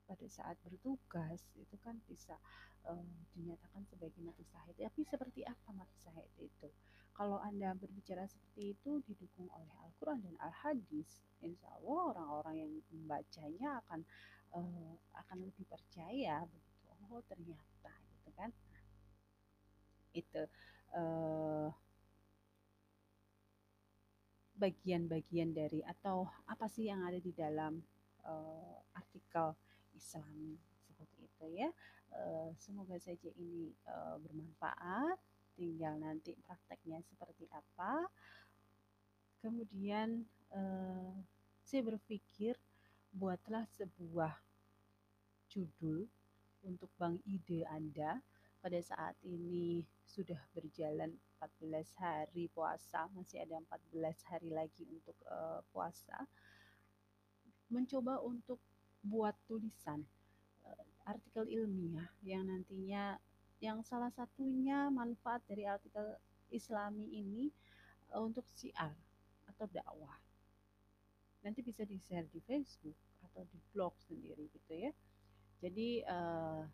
pada saat bertugas itu kan bisa um, dinyatakan sebagai mati syahid. Tapi seperti apa mati syahid itu? Kalau Anda berbicara seperti itu didukung oleh Al-Quran dan Al-Hadis, insya Allah orang-orang yang membacanya akan uh, akan lebih percaya begitu. Oh ternyata gitu kan. Itu uh, bagian-bagian dari atau apa sih yang ada di dalam uh, artikel Islam seperti itu ya. Uh, semoga saja ini uh, bermanfaat. Tinggal nanti prakteknya seperti apa. Kemudian uh, saya berpikir buatlah sebuah judul untuk bank ide Anda pada saat ini sudah berjalan 14 hari puasa, masih ada 14 hari lagi untuk uh, puasa. Mencoba untuk buat tulisan uh, artikel ilmiah yang nantinya yang salah satunya manfaat dari artikel Islami ini uh, untuk siar atau dakwah. Nanti bisa di-share di Facebook atau di blog sendiri gitu ya. Jadi uh,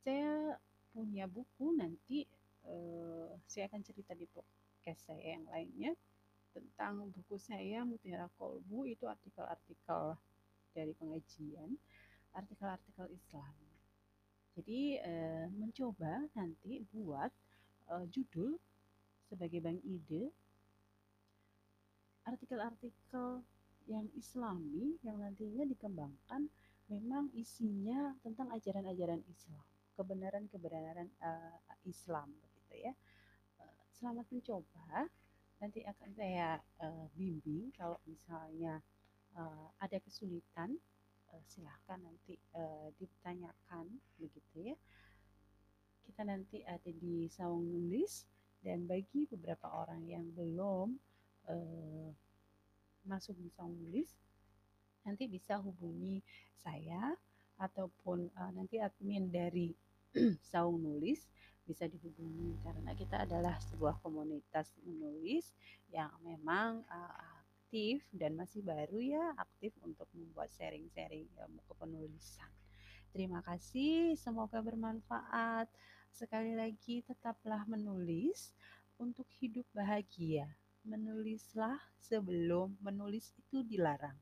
saya punya buku nanti uh, saya akan cerita di podcast saya yang lainnya tentang buku saya Mutiara Kolbu itu artikel-artikel dari pengajian, artikel-artikel Islam. Jadi uh, mencoba nanti buat uh, judul sebagai bank ide artikel-artikel yang islami yang nantinya dikembangkan memang isinya tentang ajaran-ajaran Islam, kebenaran-kebenaran uh, Islam begitu ya. Selamat mencoba. Nanti akan saya uh, bimbing kalau misalnya uh, ada kesulitan uh, silahkan nanti uh, ditanyakan begitu ya. Kita nanti ada di saung nulis dan bagi beberapa orang yang belum uh, masuk di saung nulis nanti bisa hubungi saya ataupun uh, nanti admin dari saung nulis bisa dihubungi karena kita adalah sebuah komunitas menulis yang memang uh, aktif dan masih baru ya aktif untuk membuat sharing-sharing ilmu kepenulisan. Terima kasih, semoga bermanfaat. Sekali lagi tetaplah menulis untuk hidup bahagia menulislah sebelum menulis itu dilarang.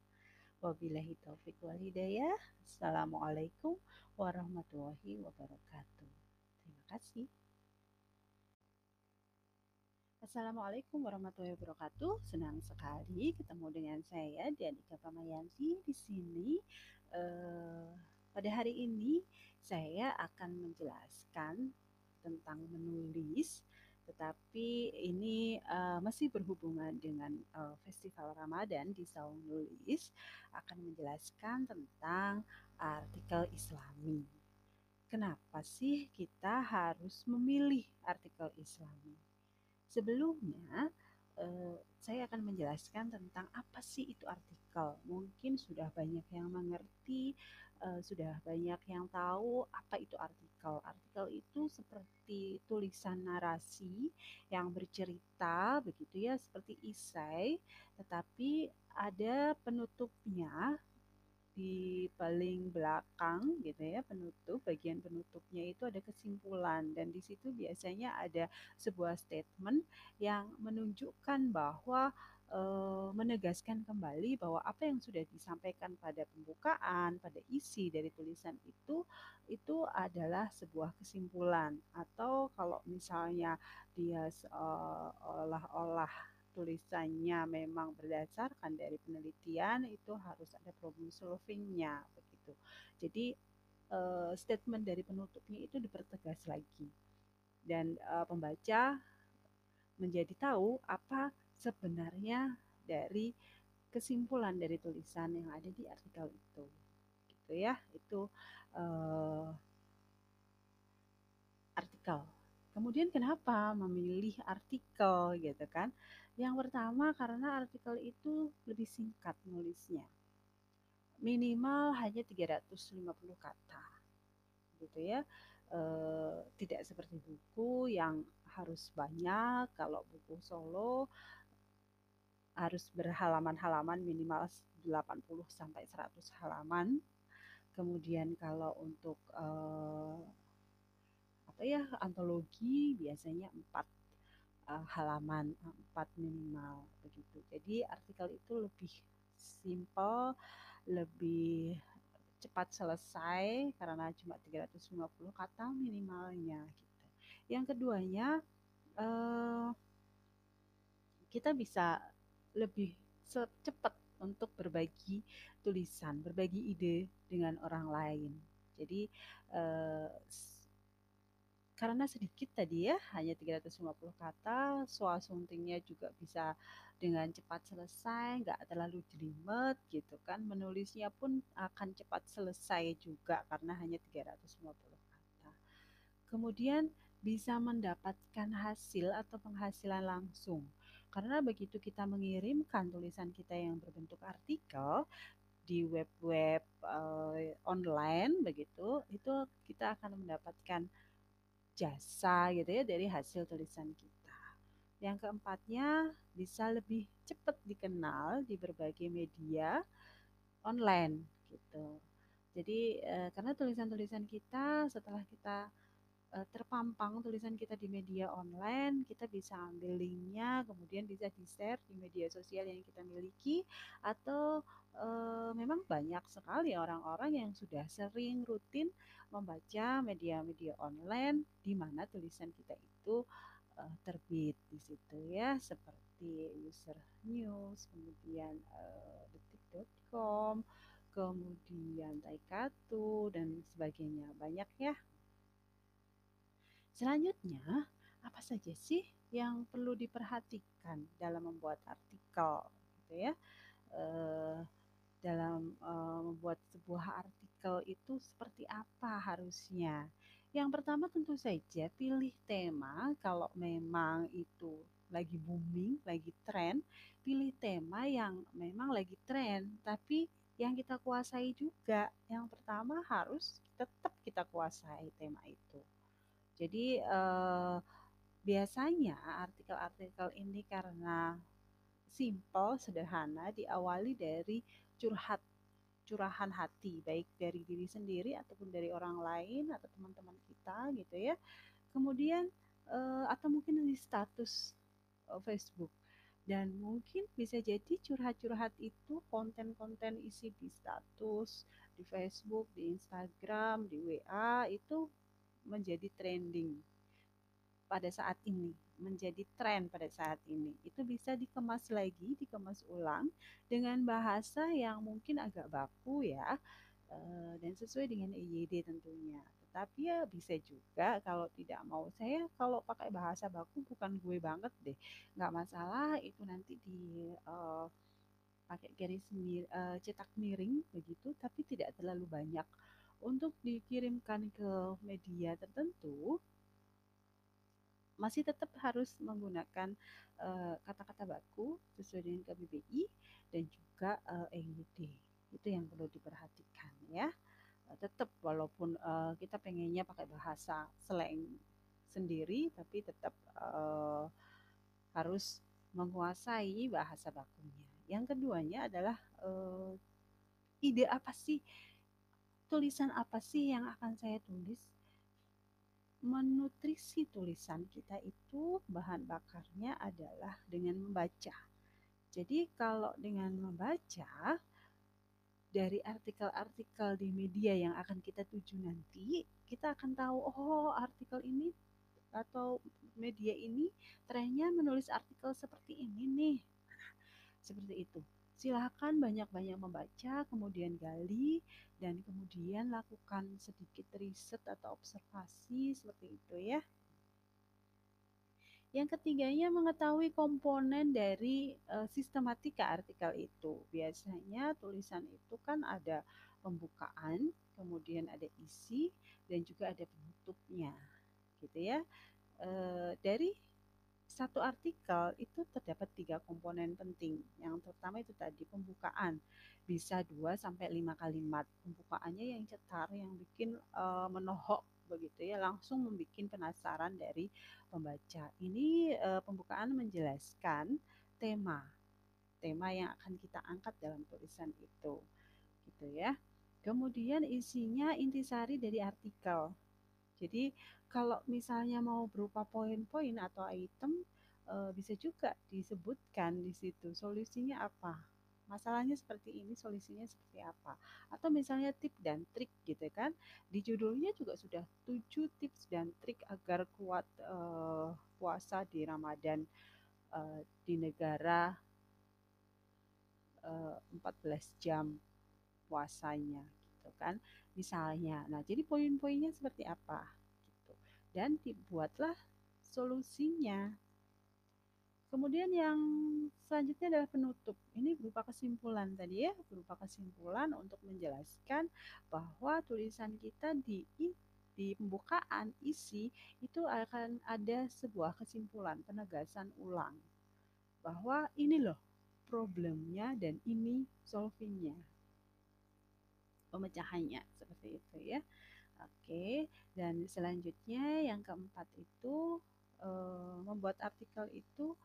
Wabillahi taufik wal hidayah. Assalamualaikum warahmatullahi wabarakatuh. Terima kasih. Assalamualaikum warahmatullahi wabarakatuh. Senang sekali ketemu dengan saya Dianika Pamayanti di sini. Uh, pada hari ini saya akan menjelaskan tentang menulis tetapi ini uh, masih berhubungan dengan uh, festival Ramadan di Saung Nulis akan menjelaskan tentang artikel Islami. Kenapa sih kita harus memilih artikel Islami? Sebelumnya uh, saya akan menjelaskan tentang apa sih itu artikel. Mungkin sudah banyak yang mengerti uh, sudah banyak yang tahu apa itu artikel. Artikel itu seperti tulisan narasi yang bercerita begitu ya, seperti isai, tetapi ada penutupnya di paling belakang gitu ya penutup bagian penutupnya itu ada kesimpulan. Dan di situ biasanya ada sebuah statement yang menunjukkan bahwa e, menegaskan kembali bahwa apa yang sudah disampaikan pada pembukaan, pada isi dari tulisan itu itu adalah sebuah kesimpulan. Atau kalau misalnya dia seolah-olah tulisannya memang berdasarkan dari penelitian itu harus ada problem solvingnya begitu. Jadi uh, statement dari penutupnya itu dipertegas lagi. Dan uh, pembaca menjadi tahu apa sebenarnya dari kesimpulan dari tulisan yang ada di artikel itu gitu ya. Itu uh, artikel kemudian kenapa memilih artikel gitu kan? Yang pertama karena artikel itu lebih singkat nulisnya. Minimal hanya 350 kata gitu ya. E, tidak seperti buku yang harus banyak. Kalau buku solo harus berhalaman-halaman minimal 80 sampai 100 halaman. Kemudian kalau untuk uh, apa ya antologi biasanya 4 uh, eh, halaman, 4 minimal begitu. Jadi artikel itu lebih simple, lebih cepat selesai karena cuma 350 kata minimalnya gitu. Yang keduanya uh, kita bisa lebih cepat untuk berbagi tulisan, berbagi ide dengan orang lain. Jadi eh, karena sedikit tadi ya, hanya 350 kata, soal suntingnya juga bisa dengan cepat selesai, nggak terlalu jelimet gitu kan. Menulisnya pun akan cepat selesai juga karena hanya 350 kata. Kemudian bisa mendapatkan hasil atau penghasilan langsung. Karena begitu kita mengirimkan tulisan kita yang berbentuk artikel di web-web uh, online begitu, itu kita akan mendapatkan jasa gitu ya dari hasil tulisan kita. Yang keempatnya bisa lebih cepat dikenal di berbagai media online gitu. Jadi eh, karena tulisan-tulisan kita setelah kita uh, terpampang tulisan kita di media online, kita bisa ambil linknya, kemudian bisa di-share di media sosial yang kita miliki, atau uh, memang banyak sekali orang-orang yang sudah sering rutin membaca media-media online di mana tulisan kita itu uh, terbit di situ ya, seperti user news, kemudian uh, detik.com, kemudian Taikatu dan sebagainya. Banyak ya Selanjutnya, apa saja sih yang perlu diperhatikan dalam membuat artikel gitu ya? E, dalam e, membuat sebuah artikel itu seperti apa harusnya? Yang pertama tentu saja pilih tema kalau memang itu lagi booming, lagi tren, pilih tema yang memang lagi tren, tapi yang kita kuasai juga. Yang pertama harus tetap kita kuasai tema itu. Jadi eh, biasanya artikel-artikel ini karena simple, sederhana, diawali dari curhat curahan hati, baik dari diri sendiri ataupun dari orang lain atau teman-teman kita gitu ya. Kemudian eh, atau mungkin di status eh, Facebook dan mungkin bisa jadi curhat-curhat itu konten-konten isi di status di Facebook, di Instagram, di WA itu menjadi trending pada saat ini, menjadi tren pada saat ini. Itu bisa dikemas lagi, dikemas ulang dengan bahasa yang mungkin agak baku ya, eh, dan sesuai dengan EYD tentunya. Tetapi ya bisa juga kalau tidak mau saya kalau pakai bahasa baku bukan gue banget deh, nggak masalah itu nanti di uh, pakai garis mir, uh, cetak miring begitu, tapi tidak terlalu banyak untuk dikirimkan ke media tertentu masih tetap harus menggunakan eh, kata-kata uh, baku sesuai dengan KBBI dan juga uh, eh, EYD. Itu yang perlu diperhatikan ya. Uh, tetap walaupun uh, kita pengennya pakai bahasa slang sendiri tapi tetap uh, harus menguasai bahasa bakunya. Yang keduanya adalah uh, ide apa sih tulisan apa sih yang akan saya tulis? Menutrisi tulisan kita itu bahan bakarnya adalah dengan membaca. Jadi kalau dengan membaca dari artikel-artikel di media yang akan kita tuju nanti, kita akan tahu oh artikel ini atau media ini trennya menulis artikel seperti ini nih. seperti itu silahkan banyak-banyak membaca, kemudian gali, dan kemudian lakukan sedikit riset atau observasi seperti itu ya. Yang ketiganya mengetahui komponen dari e, sistematika artikel itu. Biasanya tulisan itu kan ada pembukaan, kemudian ada isi, dan juga ada penutupnya, gitu ya. E, dari satu artikel itu terdapat tiga komponen penting. Yang pertama itu tadi pembukaan. Bisa dua sampai lima kalimat. Pembukaannya yang cetar, yang bikin uh, menohok begitu ya, langsung membuat penasaran dari pembaca. Ini uh, pembukaan menjelaskan tema. Tema yang akan kita angkat dalam tulisan itu. Gitu ya. Kemudian isinya intisari dari artikel. Jadi kalau misalnya mau berupa poin-poin atau item e, bisa juga disebutkan di situ solusinya apa. Masalahnya seperti ini, solusinya seperti apa. Atau misalnya tip dan trik gitu kan. Di judulnya juga sudah 7 tips dan trik agar kuat e, puasa di Ramadan e, di negara e, 14 jam puasanya gitu kan misalnya. Nah jadi poin-poinnya seperti apa? Gitu. Dan dibuatlah solusinya. Kemudian yang selanjutnya adalah penutup. Ini berupa kesimpulan tadi ya berupa kesimpulan untuk menjelaskan bahwa tulisan kita di di pembukaan isi itu akan ada sebuah kesimpulan penegasan ulang bahwa ini loh problemnya dan ini solvingnya pemecahannya seperti itu ya oke dan selanjutnya yang keempat itu e, membuat artikel itu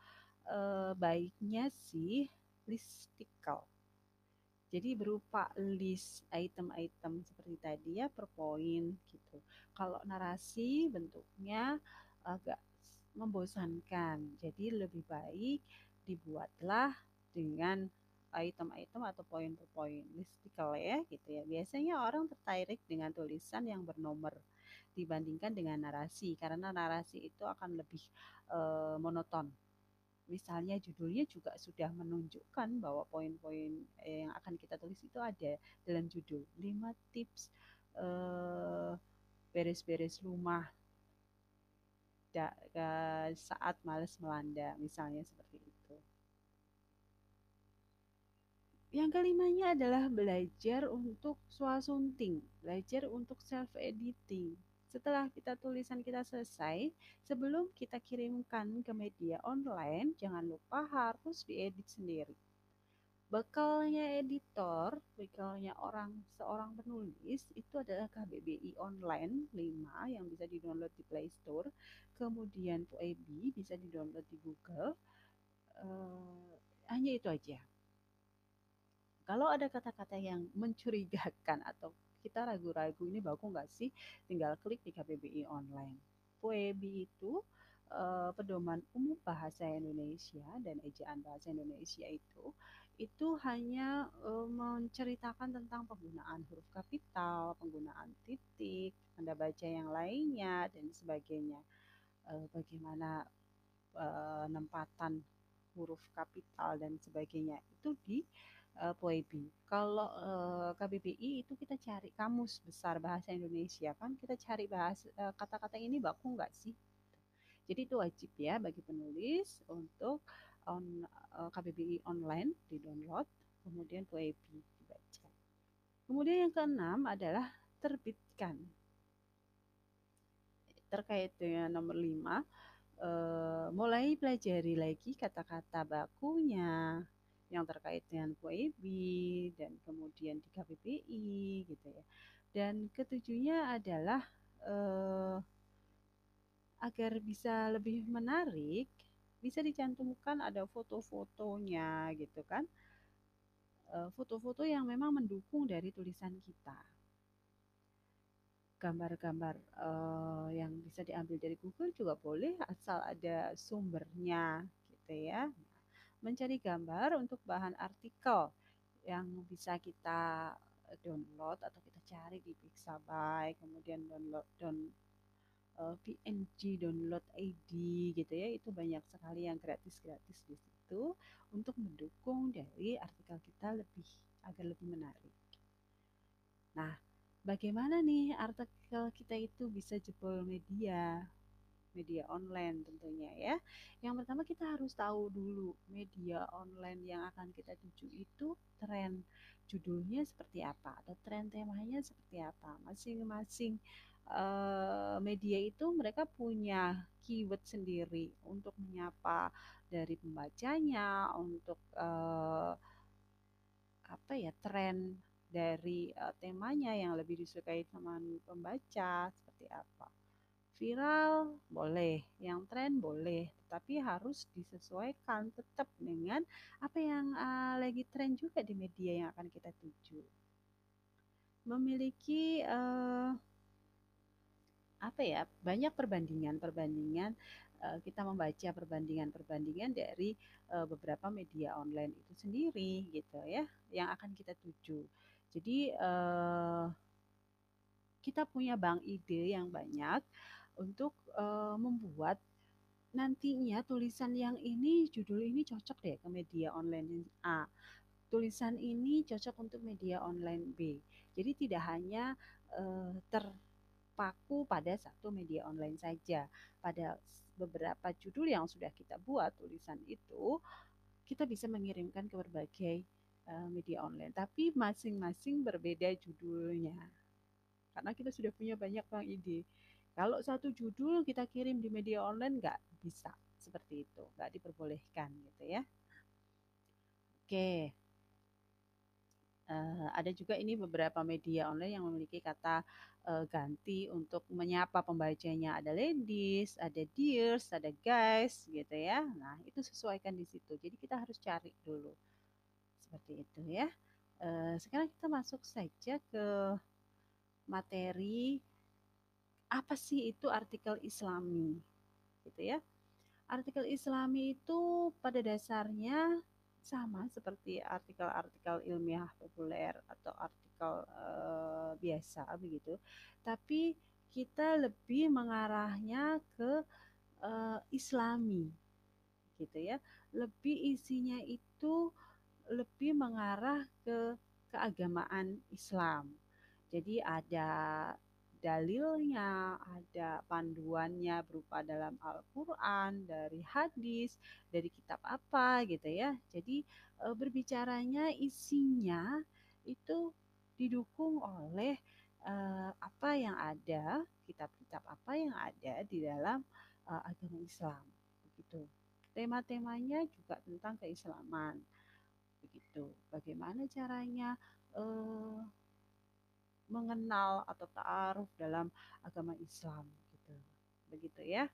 e, baiknya sih listicle jadi berupa list item-item seperti tadi ya per poin gitu. Kalau narasi bentuknya agak membosankan. Jadi lebih baik dibuatlah dengan item-item atau poin per poin listicle ya gitu ya. Biasanya orang tertarik dengan tulisan yang bernomor dibandingkan dengan narasi karena narasi itu akan lebih e, monoton misalnya judulnya juga sudah menunjukkan bahwa poin-poin yang akan kita tulis itu ada dalam judul 5 tips uh, beres-beres rumah da, uh, saat males melanda misalnya seperti itu. Yang kelimanya adalah belajar untuk swasunting, belajar untuk self editing. Setelah kita tulisan kita selesai, sebelum kita kirimkan ke media online, jangan lupa harus diedit sendiri. Bekalnya editor, bekalnya orang seorang penulis itu adalah KBBI Online 5 yang bisa di-download di Play Store. Kemudian PUEBI bisa di-download di Google. Uh, hanya itu aja. Kalau ada kata-kata yang mencurigakan atau kita ragu-ragu ini bagus nggak sih tinggal klik di KBBI online PUEBI itu uh, pedoman umum bahasa Indonesia dan ejaan bahasa Indonesia itu itu hanya uh, menceritakan tentang penggunaan huruf kapital, penggunaan titik, tanda baca yang lainnya dan sebagainya. Uh, bagaimana penempatan huruf kapital dan sebagainya itu di uh, POEBI. Kalau uh, eh, KBBI itu kita cari kamus besar bahasa Indonesia kan kita cari bahasa uh, kata-kata ini baku nggak sih? Jadi itu wajib ya bagi penulis untuk on uh, KBBI online di download, kemudian POEBI dibaca. Kemudian yang keenam adalah terbitkan. Terkait dengan nomor lima, uh, mulai pelajari lagi kata-kata bakunya, yang terkait dengan PUIB dan kemudian di KPPI gitu ya. Dan ketujuhnya adalah eh, agar bisa lebih menarik, bisa dicantumkan ada foto-fotonya gitu kan. Eh, foto-foto yang memang mendukung dari tulisan kita. Gambar-gambar uh, yang bisa diambil dari Google juga boleh asal ada sumbernya gitu ya mencari gambar untuk bahan artikel yang bisa kita download atau kita cari di Pixabay, kemudian download down uh, eh, PNG download ID gitu ya itu banyak sekali yang gratis-gratis di situ untuk mendukung dari artikel kita lebih agar lebih menarik. Nah, bagaimana nih artikel kita itu bisa jebol media? Media online tentunya ya. Yang pertama kita harus tahu dulu media online yang akan kita tuju itu tren judulnya seperti apa atau tren temanya seperti apa. Masing-masing uh, media itu mereka punya keyword sendiri untuk menyapa dari pembacanya, untuk uh, apa ya tren dari uh, temanya yang lebih disukai sama pembaca seperti apa viral boleh, yang tren boleh, tetapi harus disesuaikan tetap dengan apa yang uh, lagi tren juga di media yang akan kita tuju. Memiliki uh, apa ya banyak perbandingan-perbandingan uh, kita membaca perbandingan-perbandingan dari uh, beberapa media online itu sendiri gitu ya yang akan kita tuju. Jadi uh, kita punya bank ide yang banyak untuk uh, membuat nantinya tulisan yang ini judul ini cocok deh ke media online A tulisan ini cocok untuk media online B. Jadi tidak hanya uh, terpaku pada satu media online saja. Pada beberapa judul yang sudah kita buat tulisan itu, kita bisa mengirimkan ke berbagai media online. Tapi masing-masing berbeda judulnya. Karena kita sudah punya banyak bang ide. Kalau satu judul kita kirim di media online nggak bisa seperti itu, nggak diperbolehkan gitu ya. Oke. Uh, ada juga ini beberapa media online yang memiliki kata uh, ganti untuk menyapa pembacanya. Ada ladies, ada dears, ada guys gitu ya. Nah, itu sesuaikan di situ. Jadi kita harus cari dulu. Seperti itu ya. Uh, sekarang kita masuk saja ke materi apa sih itu artikel islami? Gitu ya. Artikel islami itu pada dasarnya sama seperti artikel-artikel ilmiah populer atau artikel uh, biasa begitu. Tapi kita lebih mengarahnya ke uh, islami gitu ya. Lebih isinya itu lebih mengarah ke keagamaan Islam. Jadi ada dalilnya, ada panduannya berupa dalam Al-Quran, dari hadis, dari kitab apa gitu ya. Jadi e, berbicaranya isinya itu didukung oleh e, apa yang ada, kitab-kitab apa yang ada di dalam e, agama Islam. Begitu. Tema-temanya juga tentang keislaman. Begitu. Bagaimana caranya mengenal atau ta'aruf dalam agama Islam gitu. Begitu ya.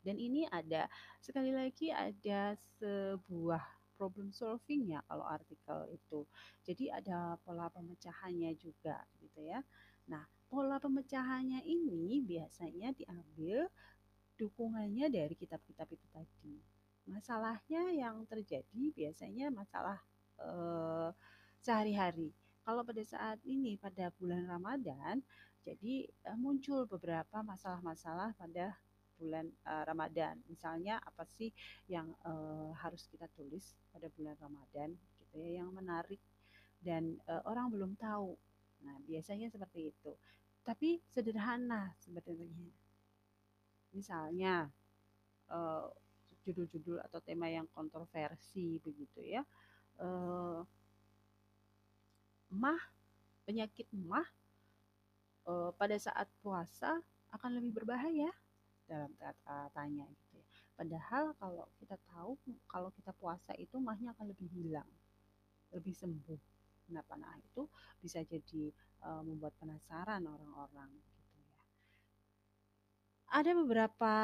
Dan ini ada sekali lagi ada sebuah problem solving ya kalau artikel itu. Jadi ada pola pemecahannya juga gitu ya. Nah, pola pemecahannya ini biasanya diambil dukungannya dari kitab-kitab itu tadi. Masalahnya yang terjadi biasanya masalah eh, sehari-hari kalau pada saat ini pada bulan Ramadan, jadi uh, muncul beberapa masalah-masalah pada bulan uh, Ramadan. Misalnya apa sih yang uh, harus kita tulis pada bulan Ramadan gitu ya yang menarik dan uh, orang belum tahu. Nah, biasanya seperti itu. Tapi sederhana sebetulnya. Misalnya judul-judul uh, atau tema yang kontroversi begitu ya. Uh, mah penyakit mah e, pada saat puasa akan lebih berbahaya dalam katanya gitu ya. Padahal kalau kita tahu kalau kita puasa itu mahnya akan lebih hilang, lebih sembuh. Kenapa? Nah itu bisa jadi e, membuat penasaran orang-orang gitu ya. Ada beberapa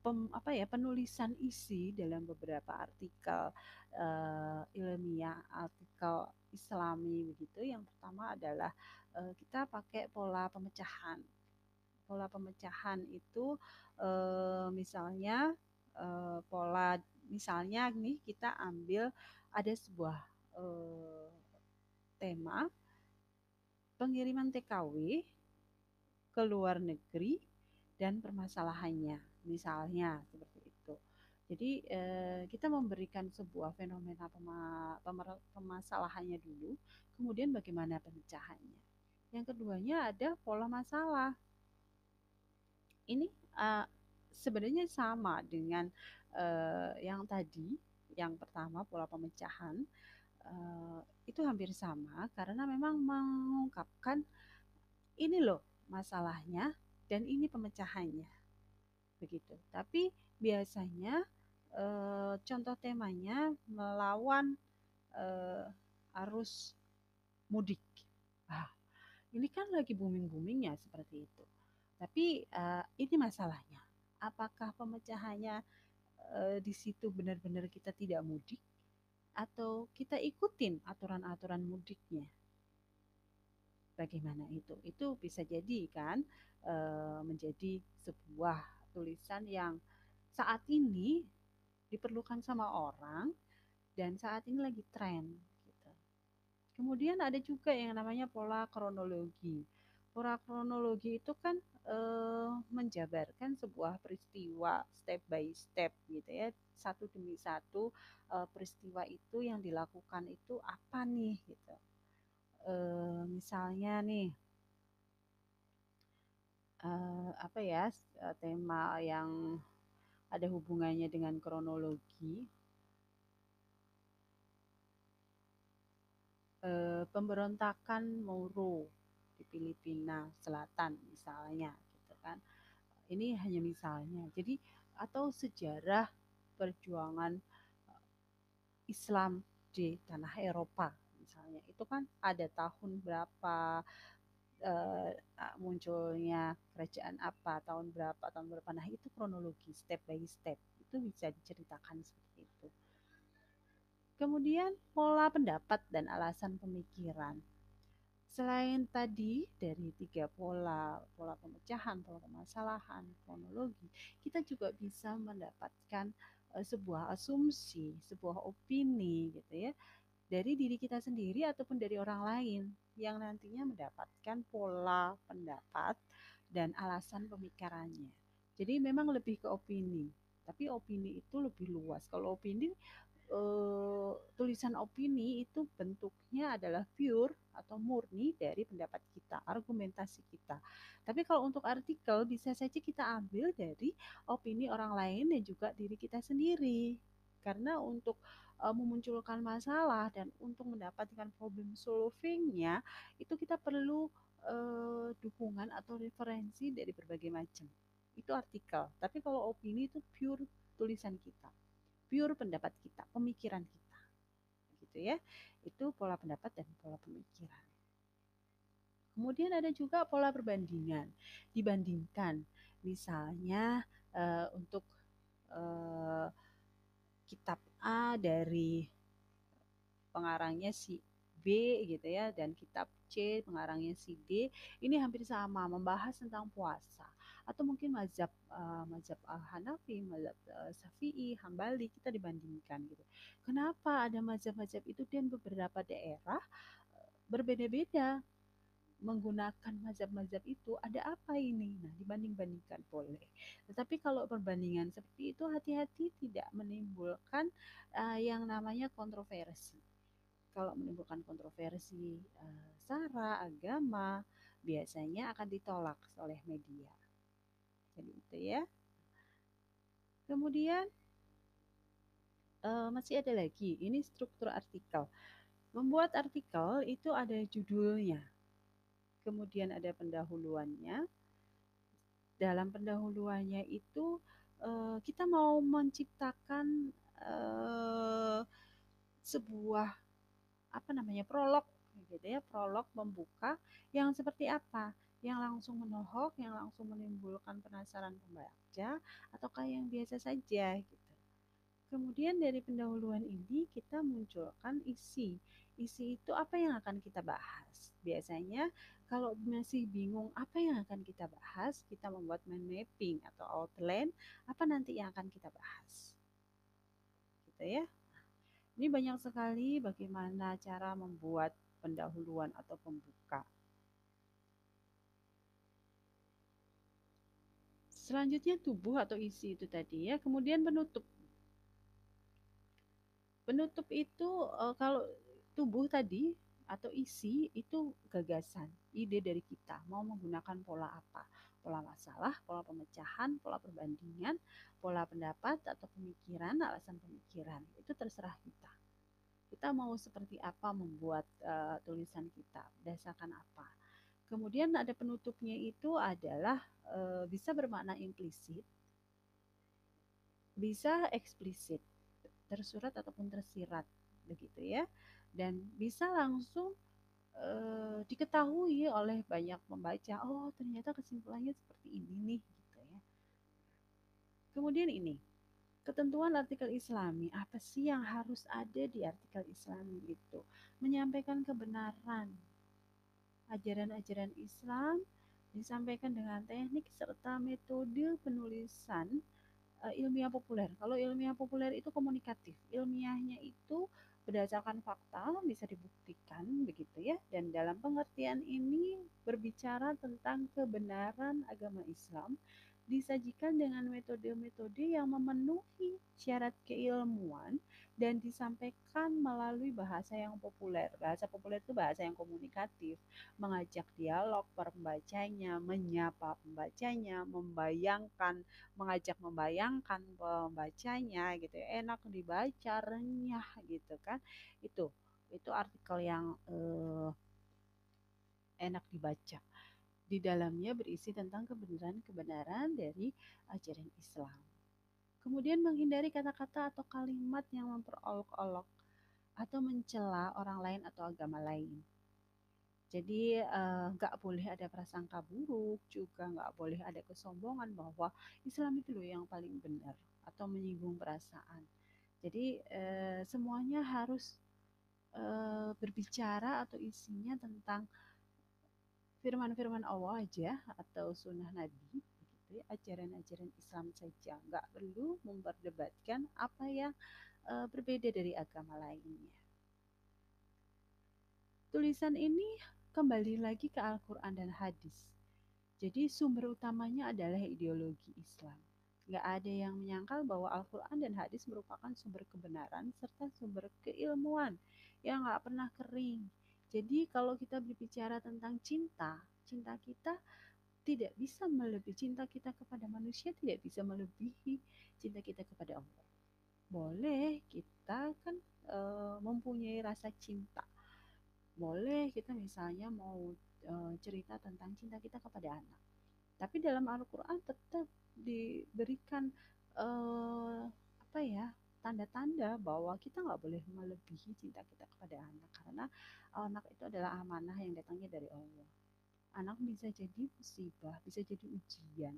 pem, apa ya penulisan isi dalam beberapa artikel uh, ilmiah, artikel Islami begitu. Yang pertama adalah uh, kita pakai pola pemecahan. Pola pemecahan itu uh, misalnya uh, pola misalnya nih kita ambil ada sebuah uh, tema pengiriman TKW ke luar negeri dan permasalahannya misalnya seperti itu. Jadi eh, kita memberikan sebuah fenomena pema, pemasalahannya dulu, kemudian bagaimana pemecahannya. Yang keduanya ada pola masalah. Ini uh, sebenarnya sama dengan uh, yang tadi, yang pertama pola pemecahan uh, itu hampir sama karena memang mengungkapkan ini loh masalahnya dan ini pemecahannya begitu. Tapi biasanya e, contoh temanya melawan e, arus mudik. Ah, ini kan lagi booming-boomingnya seperti itu. Tapi e, ini masalahnya. Apakah pemecahannya e, di situ benar-benar kita tidak mudik atau kita ikutin aturan-aturan mudiknya? Bagaimana itu? Itu bisa jadi kan menjadi sebuah tulisan yang saat ini diperlukan sama orang dan saat ini lagi tren gitu. Kemudian ada juga yang namanya pola kronologi. Pola kronologi itu kan eh, menjabarkan sebuah peristiwa step by step gitu ya, satu demi satu eh, peristiwa itu yang dilakukan itu apa nih gitu. Eh, misalnya nih eh, apa ya eh, tema yang ada hubungannya dengan kronologi. Eh, pemberontakan Moro di Filipina Selatan misalnya gitu kan. Ini hanya misalnya. Jadi atau sejarah perjuangan Islam di tanah Eropa misalnya. Itu kan ada tahun berapa uh, munculnya kerajaan apa, tahun berapa, tahun berapa. Nah, itu kronologi step by step. Itu bisa diceritakan seperti itu. Kemudian pola pendapat dan alasan pemikiran. Selain tadi dari tiga pola, pola pemecahan, pola permasalahan, kronologi, kita juga bisa mendapatkan uh, sebuah asumsi, sebuah opini gitu ya dari diri kita sendiri ataupun dari orang lain yang nantinya mendapatkan pola pendapat dan alasan pemikirannya. Jadi memang lebih ke opini, tapi opini itu lebih luas. Kalau opini uh, tulisan opini itu bentuknya adalah pure atau murni dari pendapat kita, argumentasi kita. Tapi kalau untuk artikel bisa saja kita ambil dari opini orang lain dan juga diri kita sendiri. Karena untuk uh, memunculkan masalah dan untuk mendapatkan problem solvingnya itu kita perlu uh, dukungan atau referensi dari berbagai macam. Itu artikel. Tapi kalau opini itu pure tulisan kita pure pendapat kita, pemikiran kita. Gitu ya. Itu pola pendapat dan pola pemikiran. Kemudian ada juga pola perbandingan. Dibandingkan misalnya uh, untuk uh, kitab A dari pengarangnya si B gitu ya dan kitab C pengarangnya si D. Ini hampir sama membahas tentang puasa. Atau mungkin mazhab uh, mazhab uh, Hanafi, mazhab uh, Syafi'i, Hambali kita dibandingkan gitu. Kenapa ada mazhab-mazhab itu dan beberapa daerah berbeda-beda menggunakan mazhab-mazhab itu ada apa ini? Nah, dibanding-bandingkan boleh. Tetapi kalau perbandingan seperti itu hati-hati tidak menimbulkan uh, yang namanya kontroversi. Kalau menimbulkan kontroversi uh, sara, agama, biasanya akan ditolak oleh media gitu ya. Kemudian uh, masih ada lagi, ini struktur artikel. Membuat artikel itu ada judulnya, kemudian ada pendahuluannya. Dalam pendahuluannya itu uh, kita mau menciptakan uh, sebuah apa namanya prolog gitu ya prolog membuka yang seperti apa yang langsung menohok, yang langsung menimbulkan penasaran pembaca, ataukah yang biasa saja gitu. Kemudian dari pendahuluan ini kita munculkan isi. Isi itu apa yang akan kita bahas. Biasanya kalau masih bingung apa yang akan kita bahas, kita membuat mind mapping atau outline apa nanti yang akan kita bahas. Gitu ya. Ini banyak sekali bagaimana cara membuat pendahuluan atau pembuka. Selanjutnya tubuh atau isi itu tadi ya. Kemudian penutup. Penutup itu uh, kalau tubuh tadi atau isi itu gagasan, ide dari kita mau menggunakan pola apa. Pola masalah, pola pemecahan, pola perbandingan, pola pendapat atau pemikiran, alasan pemikiran. Itu terserah kita. Kita mau seperti apa membuat uh, tulisan kita, berdasarkan apa. Kemudian ada penutupnya itu adalah e, bisa bermakna implisit, bisa eksplisit, tersurat ataupun tersirat, begitu ya. Dan bisa langsung e, diketahui oleh banyak pembaca, oh ternyata kesimpulannya seperti ini nih, gitu ya. Kemudian ini, ketentuan artikel islami, apa sih yang harus ada di artikel islami itu? Menyampaikan kebenaran, ajaran-ajaran Islam disampaikan dengan teknik serta metode penulisan ilmiah populer. Kalau ilmiah populer itu komunikatif, ilmiahnya itu berdasarkan fakta bisa dibuktikan begitu ya. Dan dalam pengertian ini berbicara tentang kebenaran agama Islam disajikan dengan metode-metode yang memenuhi syarat keilmuan dan disampaikan melalui bahasa yang populer. Bahasa populer itu bahasa yang komunikatif, mengajak dialog pembacanya, menyapa pembacanya, membayangkan, mengajak membayangkan pembacanya gitu ya. Enak dibaca, renyah gitu kan. Itu itu artikel yang eh, enak dibaca di dalamnya berisi tentang kebenaran-kebenaran dari ajaran Islam. Kemudian menghindari kata-kata atau kalimat yang memperolok-olok atau mencela orang lain atau agama lain. Jadi eh, nggak uh, boleh ada prasangka buruk, juga nggak boleh ada kesombongan bahwa Islam itu loh yang paling benar atau menyinggung perasaan. Jadi uh, semuanya harus uh, berbicara atau isinya tentang firman-firman Allah aja atau sunnah Nabi ajaran-ajaran Islam saja. Nggak perlu memperdebatkan apa yang uh, berbeda dari agama lainnya. Tulisan ini kembali lagi ke Al-Quran dan hadis. Jadi sumber utamanya adalah ideologi Islam. Nggak ada yang menyangkal bahwa Al-Quran dan hadis merupakan sumber kebenaran serta sumber keilmuan yang nggak pernah kering. Jadi kalau kita berbicara tentang cinta, cinta kita tidak bisa melebihi cinta kita kepada manusia tidak bisa melebihi cinta kita kepada Allah. Boleh kita kan e, mempunyai rasa cinta. Boleh kita misalnya mau e, cerita tentang cinta kita kepada anak. Tapi dalam Al-Qur'an tetap diberikan e, apa ya? tanda-tanda bahwa kita nggak boleh melebihi cinta kita kepada anak karena anak itu adalah amanah yang datangnya dari Allah. Anak bisa jadi musibah, bisa jadi ujian,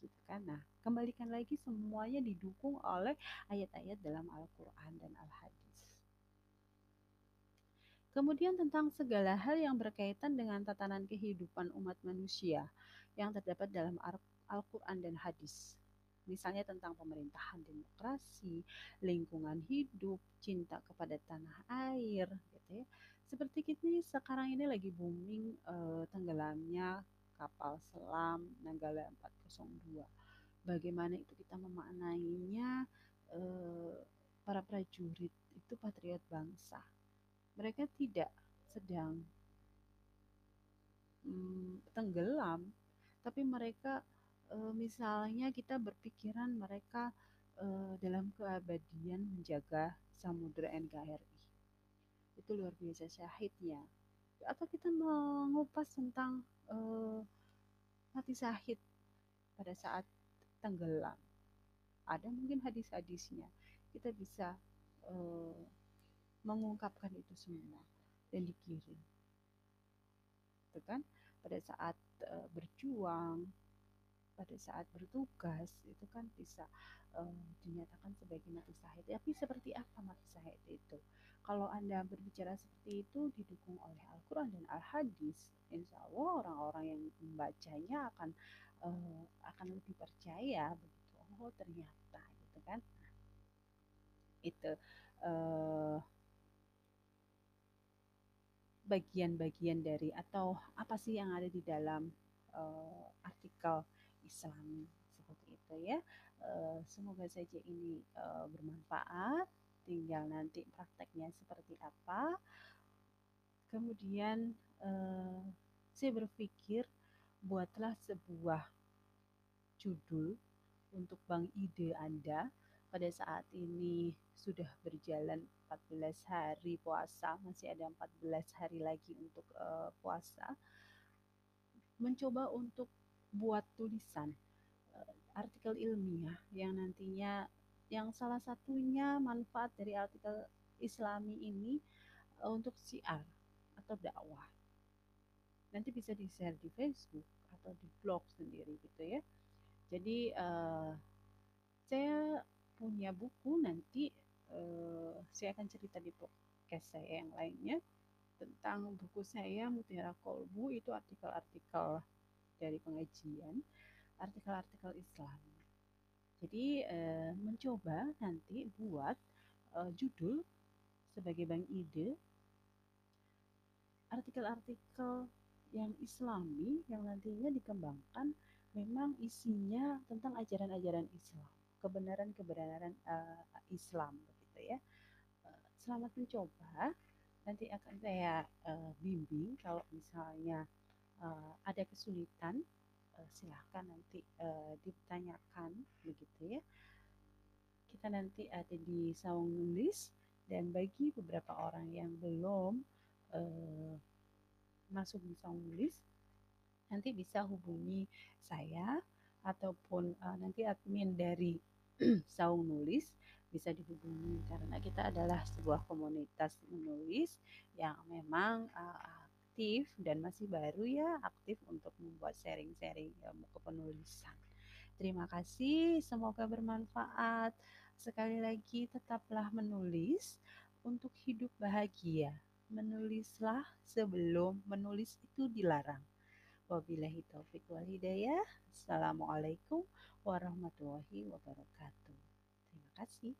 gitu kan? Nah, kembalikan lagi semuanya didukung oleh ayat-ayat dalam Al-Quran dan Al-Hadis. Kemudian tentang segala hal yang berkaitan dengan tatanan kehidupan umat manusia yang terdapat dalam Al-Quran dan Hadis misalnya tentang pemerintahan demokrasi, lingkungan hidup, cinta kepada tanah air, gitu ya. Seperti kita sekarang ini lagi booming eh, tenggelamnya kapal selam Nanggala 402. Bagaimana itu kita memaknainya eh, para prajurit itu patriot bangsa. Mereka tidak sedang hmm, tenggelam, tapi mereka uh, misalnya kita berpikiran mereka uh, dalam keabadian menjaga Samudra NKRI. Itu luar biasa syahidnya. Atau kita mengupas tentang uh, mati syahid pada saat tenggelam. Ada mungkin hadis-hadisnya. Kita bisa uh, mengungkapkan itu semua dan dikirim. Itu kan pada saat uh, berjuang pada saat bertugas itu kan bisa um, dinyatakan sebagai mati syahid. Tapi seperti apa mati syahid itu? Kalau Anda berbicara seperti itu didukung oleh Al-Quran dan Al-Hadis, insya Allah orang-orang yang membacanya akan uh, akan lebih percaya begitu. Oh ternyata gitu kan. Itu uh, bagian-bagian dari atau apa sih yang ada di dalam uh, artikel Islam seperti itu ya. Uh, semoga saja ini uh, bermanfaat. Tinggal nanti prakteknya seperti apa. Kemudian uh, saya berpikir buatlah sebuah judul untuk bank ide Anda pada saat ini sudah berjalan 14 hari puasa, masih ada 14 hari lagi untuk uh, puasa. Mencoba untuk buat tulisan uh, artikel ilmiah yang nantinya yang salah satunya manfaat dari artikel Islami ini uh, untuk siar atau dakwah. Nanti bisa di-share di Facebook atau di blog sendiri gitu ya. Jadi uh, saya punya buku nanti uh, saya akan cerita di podcast saya yang lainnya tentang buku saya Mutiara Kolbu itu artikel-artikel dari pengajian artikel-artikel Islam. Jadi eh, mencoba nanti buat eh, judul sebagai bank ide artikel-artikel yang islami yang nantinya dikembangkan memang isinya tentang ajaran-ajaran Islam, kebenaran-kebenaran uh, Islam begitu ya. Uh, selamat mencoba. Nanti akan saya uh, bimbing kalau misalnya uh, ada kesulitan uh, silahkan nanti uh, ditanyakan begitu ya. Kita nanti ada di saung nulis dan bagi beberapa orang yang belum uh, masuk di saung nulis nanti bisa hubungi saya ataupun uh, nanti admin dari Saung Nulis bisa dihubungi karena kita adalah sebuah komunitas menulis yang memang uh, aktif dan masih baru ya aktif untuk membuat sharing-sharing ilmu kepenulisan. Terima kasih, semoga bermanfaat. Sekali lagi tetaplah menulis untuk hidup bahagia. Menulislah sebelum menulis itu dilarang. Wabillahi taufik wal hidayah. Assalamualaikum warahmatullahi wabarakatuh. Terima kasih.